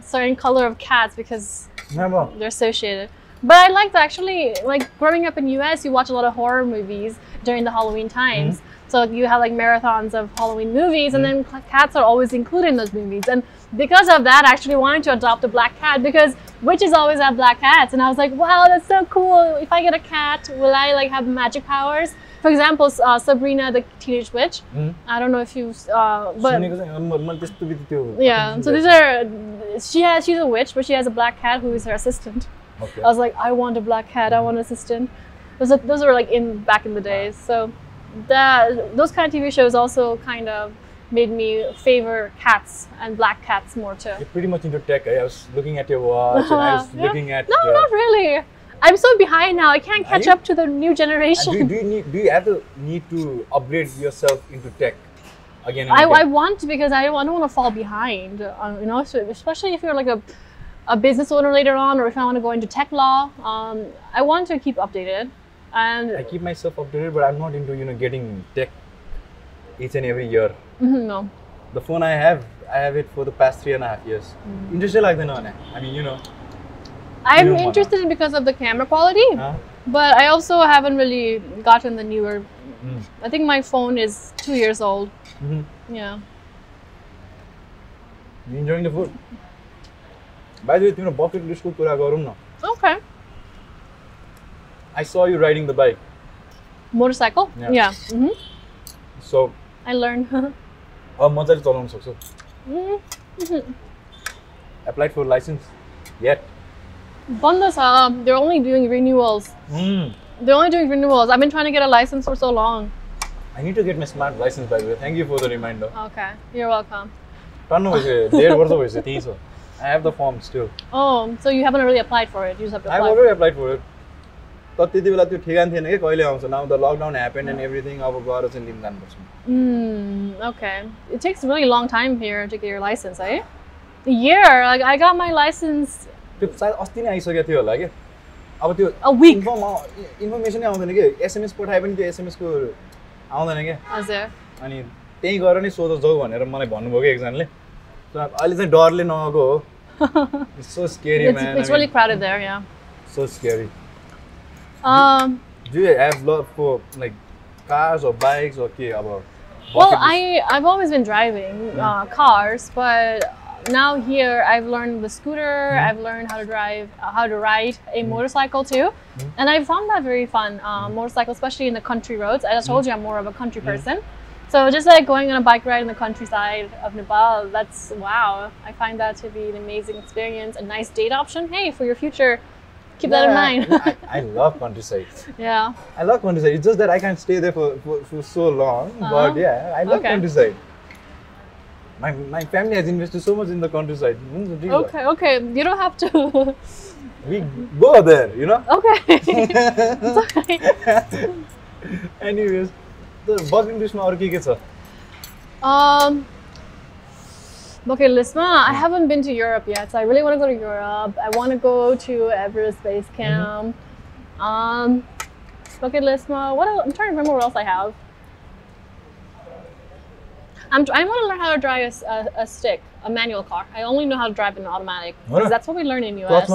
certain color of cats because Never. they're associated. But i like to actually like growing up in us you watch a lot of horror movies during the halloween times. Mm-hmm. So you have like marathons of halloween movies and mm-hmm. then cats are always included in those movies. And because of that i actually wanted to adopt a black cat because witches always have black cats. And i was like wow that's so cool. If i get a cat will i like have magic powers for example, uh, Sabrina the Teenage Witch. Mm. I don't know if you, uh, but yeah. So these are she has she's a witch, but she has a black cat who is her assistant. Okay. I was like, I want a black cat. I hmm. want an assistant. Those are, those were like in back in the ah. days. So that those kind of TV shows also kind of made me favor cats and black cats more too. You're pretty much into tech. I was looking at your watch and I was yeah. looking at. No, your... not really. I'm so behind now. I can't catch up to the new and do, generation. you- do you need? Do you have the need to upgrade yourself into tech again? And I, I want to because I don't, I don't want to fall behind. Uh, you know, so especially if you're like a, a business owner later on, or if I want to go into tech law. Um, I want to keep updated. And I keep myself updated, but I'm not into you know getting tech each and every year. Mhm, no, The phone I have, I have it for the past three and a half years. Mm. Interested like the. I mean, you know. I'm You don't wanna- interested because of the camera quality, Huh? but I also haven't really gotten the newer. Mm. I think my phone is two years old. Mhm. Yeah. Enjoying the food by the way तिम्रो bucket लिस्टको कुरा गरौँ न Okay. आई स यु riding the bike Motorcycle? Yeah. Yeah. hmm so I learned. अब मजाले चलाउन सक्छु Mhm. Applied for licence yet Bondas, uh, they're only doing renewals. They're only doing renewals. I've been trying to get a license for so long. I need to get my smart licence by the way thank you for the reminder Okay, you're welcome. टन्नु भइसक्यो डेढ वर्ष भइसक्यो त्यही छ I have the firm still Oh, so you haven't really applied for it. You just have to I apply. Already applied for it तर त्यति बेला त्यो ठेगान थिएन कि कहिले आउँछ now the lockdown happen and everything अब गएर चाहिँ लिन जानुपर्छ Mm, okay. It takes a really long time here to get your license, eh? A year. Like I got my license त्यो सायद अस्ति नै आइसकेको थियो होला कि अब त्यो a week. इन्फर्म इन्फर्मेसनै आउँदैन कि एसएमएस पठाए पनि त्यो एसएमएसको आउँदैन क्या Was there? अनि त्यहीँ गएर नै सोध जाऊ भनेर मलाई भन्नुभयो कि एकजनाले तर अब अहिले चाहिँ डरले नगएको हो so scary It's, it's really crowded there. Yeah. So scary Um. Do you have love for like cars or bikes or के अब Well, bucket list? I I've always been driving uh, cars, but now here I've learned the scooter. I've learned how to drive, uh, how to ride a motorcycle too, and I found that very fun. Uh, motorcycle, especially in the country roads. As I told you, I'm more of a country person. So just like going on a bike ride in the countryside of Nepal, that's wow. I find that to be an amazing experience, a nice date option. Hey, for your future, keep that in mind. I, I love countryside. yeah. I love countryside. It's just that I can't stay there for, for, for so long. Uh-huh. But yeah, I love Okay. countryside my, my family has invested so much in the countryside. Hmm, okay, okay. You don't have to. we go there, you know? Okay. okay. Anyways, the working list or kike cha? Um Okay, Lisma, I hmm. haven't been to Europe yet, so I really want to go to Europe. I want to go to Everest Base hmm. Camp. Mm -hmm. Um, okay, Lisma, what else? I'm trying to remember what else I have. I'm, I want to learn how to drive a, a, a, stick, a manual car. I only know how to drive an automatic because that's what we learn in US. Clutch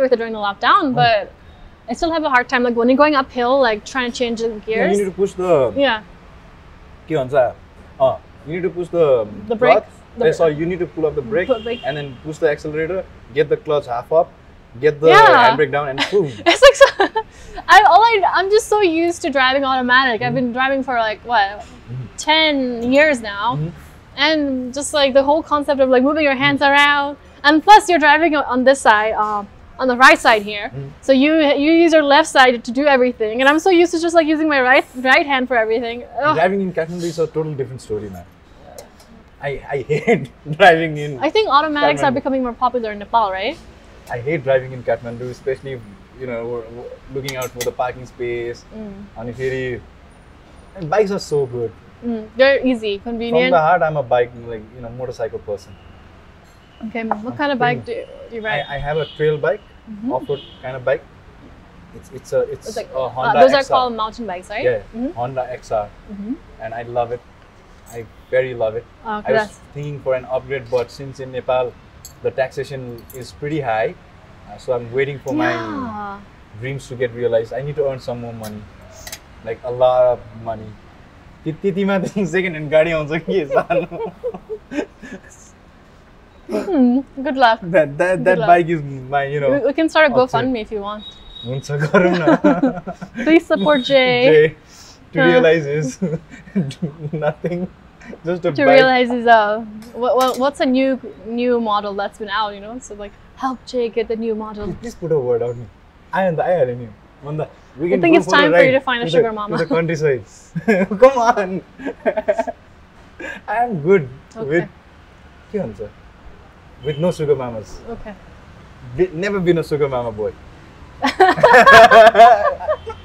with it during the lockdown, but I still have a hard time. Like when you're going uphill, like trying to change the gears. Yeah, you need to push the. Yeah. Uh, you need to push the. The brake. That's The, eh, so you need to pull up the brake, brake, and then push the accelerator. Get the clutch half up, get the Yeah. handbrake down and boom It's like so, I all I I'm just so used to driving automatic. I've been driving for like what, ten years now, Mhm. and just like the whole concept of like moving your hands around, and plus you're driving on- this side, um, on the right side here. So you you use your left side to do everything, and I'm so used to just like using my right right hand for everything. Ugh. driving in Kathmandu is a total different story man I, I hate driving in I think automatics are becoming more popular in Nepal, right? I hate driving in Kathmandu, especially you know looking out for the parking space. Mm. And if really, and bikes are so good. Mm. They're easy, convenient. From the heart, I'm a bike like you know motorcycle person. Okay, what kind of bike do you, ride? I, I, have a trail bike, mm -hmm. off-road kind of bike. It's it's a it's, it's like, a uh, Honda. Uh, those XR. are called mountain bikes, right? Yeah, -hmm. Honda XR, -hmm. and I love it. I very love it. Okay. I was thinking for an upgrade, but since in Nepal the taxation is pretty high, uh, so I'm waiting for my yeah. dreams to get realized. I need to earn some more money, like a lot of money. त्यति- त्यतिमा त second hand गाडी आउँछ कि सानो Hmm, good luck. that that, that luck. bike is my you We, know we can start a Up to- GoFundMe if you want. हुन्छ गरौँ न Please support Jay Jay, to Uh. realize is nothing just to, to realize is uh, what, what's a new new model that's been out, you know? So like, help Jay get the new model. Please put a word on me. I am the I am you. On the, we I think it's time for you to find to a sugar the, mama. To the countryside. Come on. I am good okay. with your answer. With no sugar mamas. Okay. Be, never been a sugar mama boy.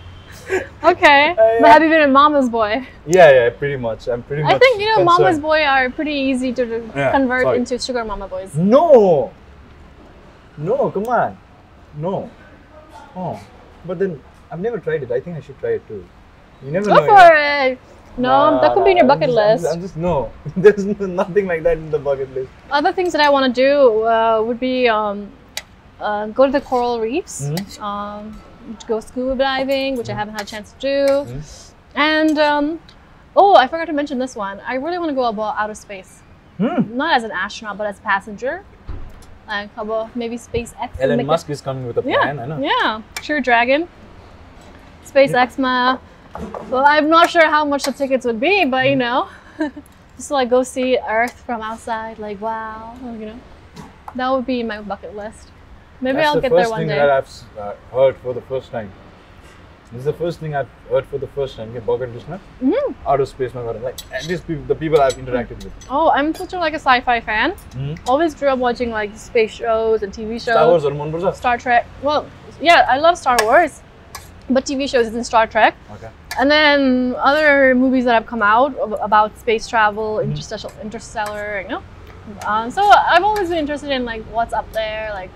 Okay. Uh, but have you been a mama's boy? Yeah, yeah, pretty much. I'm pretty much. I think you know mama's boy are pretty easy to to Yeah, convert sorry. into sugar mama boys. No. No, come on. No. Oh, but then I've never tried it. I think I should try it too. You never Go know. you know. for it. No, Nah, that could be in your bucket I'm just- list. I'm just, no. There's nothing like that in the bucket list. Other things that I want to do uh, would be um, uh, go to the coral reefs, Mhm. um, go scuba diving, which I haven't had a chance to do, Mhm. and um, oh, I forgot to mention this one. I really want to go about outer space. Hmm. not as an astronaut, but as a passenger. Like, how about maybe SpaceX? Elon Musk is coming with a it- Yeah, plan, I know. yeah, Crew Dragon. SpaceX, ma. Well, I'm not sure how much the tickets would be, but Hmm. you know, just to, like go see Earth from outside, like wow, you know, that would be my bucket list. Maybe That's I'll get there one day. The first thing that I've uh, heard for the first time. This is the first thing I've heard for the first time. Burger Krishna, mm-hmm. mm. outer space, my God. Like at least people, the people I've interacted with. Mm-hmm. Oh, I'm such a like a sci-fi fan. Mm. Always grew up watching like space shows and TV shows. Star Wars, Arman Bursa. Star Trek. Well, yeah, I love Star Wars, but TV shows isn't Star Trek. Okay. And then other movies that have come out about space travel, interstellar, interstellar, you know. Um, so I've always been interested in like what's up there, like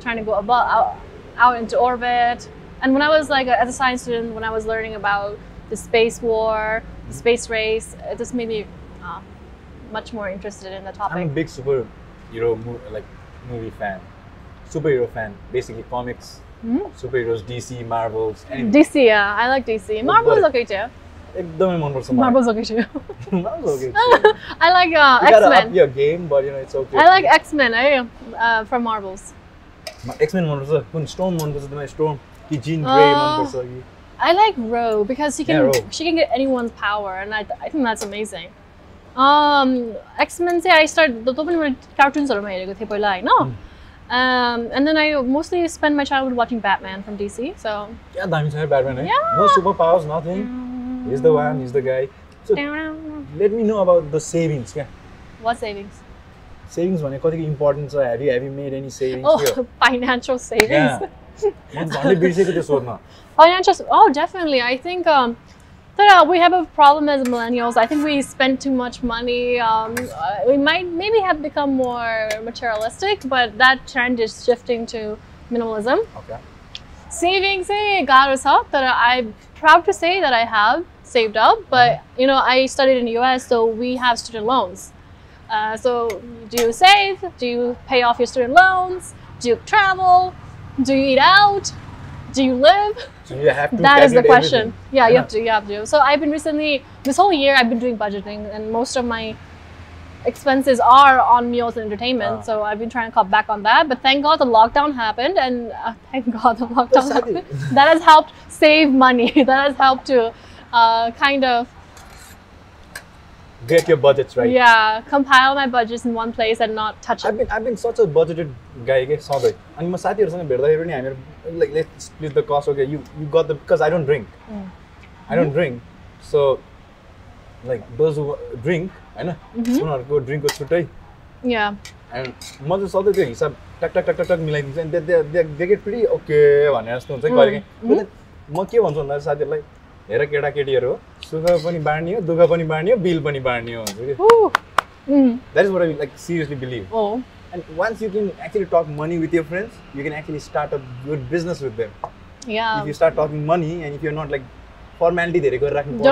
trying to go above, out, out into orbit. And when I was like a, as a science student, when I was learning about the space war, the space race, it just made me uh, much more interested in the I'm a topic. big superhero mo- like movie fan. Superhero fan, basically comics, Mhm. superheroes, DC, Marvels, anything. DC, yeah, I like DC. Marvel is but- okay too. एकदमै मनपर्छ मलाई। Marvel's okay too. Marvel's okay. too. I like uh, You X gotta up Men. your game, but you know it's okay. I X-Men मनपर्छ कुन स्टोम मनपर्छ तिमीलाई The कि जिन grey मनपर्छ कि I like Rogue because she can yeah, she can get anyone's power and I, I think that's amazing. Um, X Men say I started त्यो पनि मैले कार्टुन्सहरूमा I थिएँ पहिला no? Hmm. Um, and then I mostly spend my childhood watching Batman from DC. So yeah, Diamond Sahib Batman. Eh? Yeah. No superpowers, nothing. Mm. He's the one. He's the guy. So let me know about the savings. Yeah. What savings? Savings भने कतिको important छ have you have you made any savings Oh, financial savings. म त झन्डै बिर्सेको त्यो सोध्न Financial. Oh, definitely. I think um, that uh, we have a problem as millennials. I think we spend too much money. Um, uh, we might maybe have become more materialistic, but that trend is shifting to minimalism. Okay Savings, eh, गाह्रो छ, but I'm proud to say that I have saved up. But you know, I studied in the U.S., so we have student loans. Uh, so do you save? Do you pay off your student loans? Do you travel? Do you eat out? Do you live? So you have to that is the question. Everything. Yeah, you have to. You have to. So I've been recently this whole year I've been doing budgeting, and most of my expenses are on meals and entertainment. Ah. So I've been trying to cut back on that. But thank God the lockdown happened, and uh, thank God the lockdown happened. That has helped save money. that has helped to uh, kind of Get your budgets right. yeah compile my budgets in one place and not touch I've it. been, I've been such a budgeted guy के सधैँ अनि म साथीहरूसँग भेट्दाखेरि पनि हामीहरू like let split the cost okay you you got the because I don't drink I don't drink so like those drink होइन उनीहरूको ड्रिङ्कको छुट्टै. एन्ड म चाहिँ सधैँ त्यो हिसाब टक टक टक टक टक मिलाइदिन्छु अनि दे गेट फेरि ओके भने जस्तो हुन्छ कि कहिले काहीँ म के भन्छु भन्दा साथीहरूलाई हेर केटाकेटीहरू सुख पनि बाँड्ने हो दुःख पनि बाँड्ने हो बिल पनि बाँड्ने हो that is what like seriously believe and once you can actually talk money with your friends you can actually start up business with them if you start talking money and if you not like formality धेरै गरिराख्नु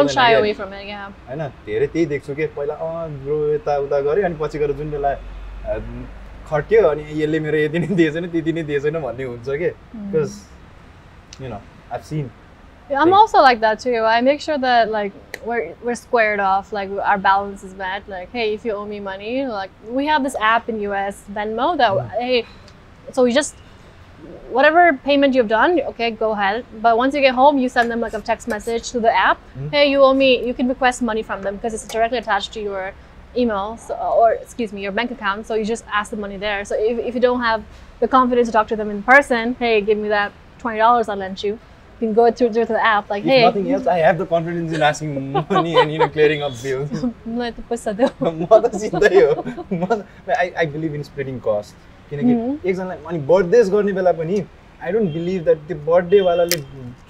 होइन धेरै त्यही देख्छु कि पहिला अँ यताउता गऱ्यो अनि पछि गएर जुन बेला खट्यो अनि यसले मेरो यति नै दिएछैन त्यति नै दिएछ भन्ने हुन्छ कि। Because you know I seen I'm also like that too. I make sure that like we're we're squared off, like our balance is met. Like, hey, if you owe me money, like we have this app in US, Venmo, that mm-hmm. hey, so you just whatever payment you've done, okay, go ahead. But once you get home, you send them like a text message to the app. Mm-hmm. Hey, you owe me. You can request money from them because it's directly attached to your email, so, or excuse me, your bank account. So you just ask the money there. So if, if you don't have the confidence to talk to them in person, hey, give me that twenty dollars I lent you You can go through, through the app like, If hey, nothing else, I have the confidence in asking money and you know clearing up bills. मलाई त पैसा देऊ म त सिधै हो म आई आई believe इन splitting कस्ट किनकि एकजनालाई अनि बर्थडेज गर्ने बेला पनि आई डोन्ट बिलिभ द्याट त्यो बर्थडेवालाले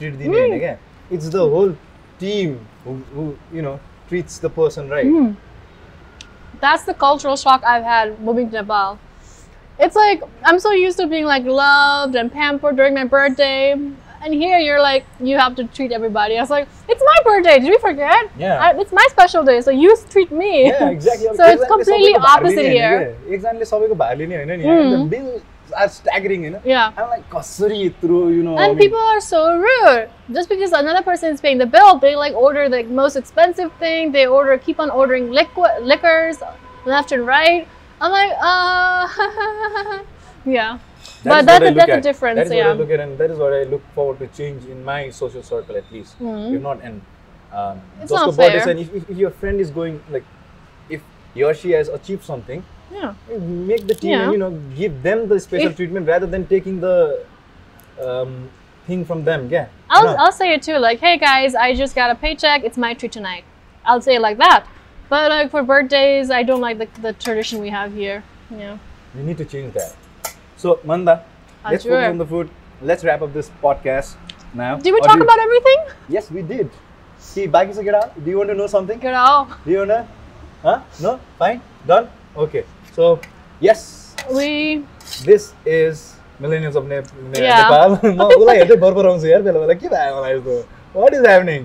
ट्रिट दिने होइन क्या it's the whole team who you know treats the person right That's the cultural shock I've had moving to Nepal. It's like I'm so used to being like loved and pampered during my birthday, and here you're like you have to treat everybody. I was like, it's my birthday. Did we forget? Yeah. I, it's my special day, so you treat me. Yeah, exactly. so it's completely opposite here. एकजनाले सबैको भार लिने होइन नि bill are स्ट्यागरिङ होइन Yeah. I'm like कसरी यत्रो you know And people are so rude. Just because another person is paying the bill, they like order the most expensive thing. They order, keep on ordering liquid liquors, left and right. I'm like, uh, yeah. That but that's, a, that's at. a difference. That is yeah. what I look at, and that is what I look forward to change in my social circle at least. Mm-hmm. You're not an. Um, it's not fair. And if, if, if, your friend is going like, if he or she has achieved something, yeah, eh, make the team yeah. and, you know give them the special if, treatment rather than taking the. Um, thing from them yeah I'll, no. I'll say it too like hey guys i just got a paycheck it's my treat tonight i'll say it like that but like for birthdays i don't like the, the tradition we have here yeah we need to change that So Manda, Ah, let's sure. focus on the food. Let's wrap up this podcast now. Did we Or talk do you- about everything? Yes, we did. See, Baki Sagera, do you want to know something? Girl, Do you wanna? Huh? No? Fine? Done? Okay. So, yes, we this is Millennials of ne- ne- Yeah. Nepal. म उसलाई हेर्दै बरबराउँछु यार बेला बेला के भयो मलाई यस्तो what is happening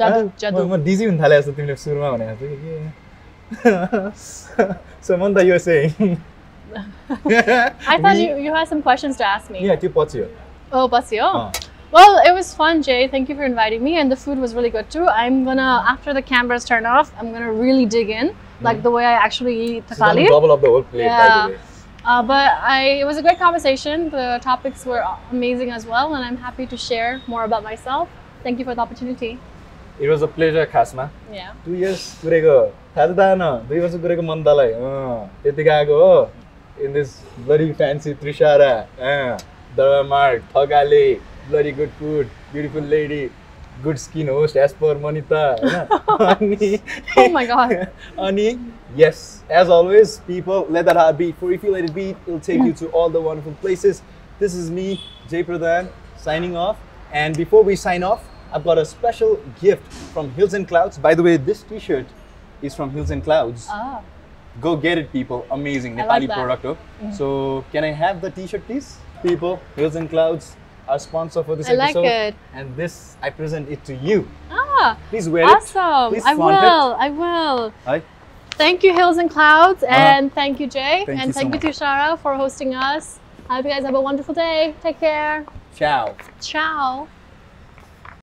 jadu jadu. म डिजी हुन थाले जस्तो तिमीले सुरुमा भने जस्तो कि सो मन त यो सेङ I thought we, you, you had some questions to ask me. Yeah, to Bozio. Oh, Bozio. Uh. Well, it was fun, Jay. Thank you for inviting me. And the food was really good too. I'm gonna, after the cameras turn off, I'm gonna really dig in, like mm. the way I actually eat So double up the whole plate, yeah. Uh, but I, it was a great conversation. The topics were amazing as well, and I'm happy to share more about myself. Thank you for the opportunity. It was a pleasure, Kasma. Yeah. Two years, Gurego. That's Two years, Gurego Mandalay. Uh, in this bloody fancy Trishara, uh, Dharmart, Thakali, bloody good food, beautiful lady, good skin host as per Manita. Eh? oh my god. Ani, yes, as always, people, let that heart beat. For if you let it beat, it'll take you to all the wonderful places. This is me, Jay Pradhan, signing off. And before we sign off, I've got a special gift from Hills and Clouds. By the way, this t shirt is from Hills and Clouds. Ah go get it people amazing like Nepali that. product oh. so can I have the t-shirt please people Hills and Clouds our sponsor for this I like episode it. and this I present it to you Ah. please wear it Awesome. I flaunt it. will. I will. Thank you, Hills and Clouds, Uh-huh. and thank you, Jay, Thank and you so thank you to Shara for hosting us. I hope you guys have a wonderful day. Take care. ciao Ciao.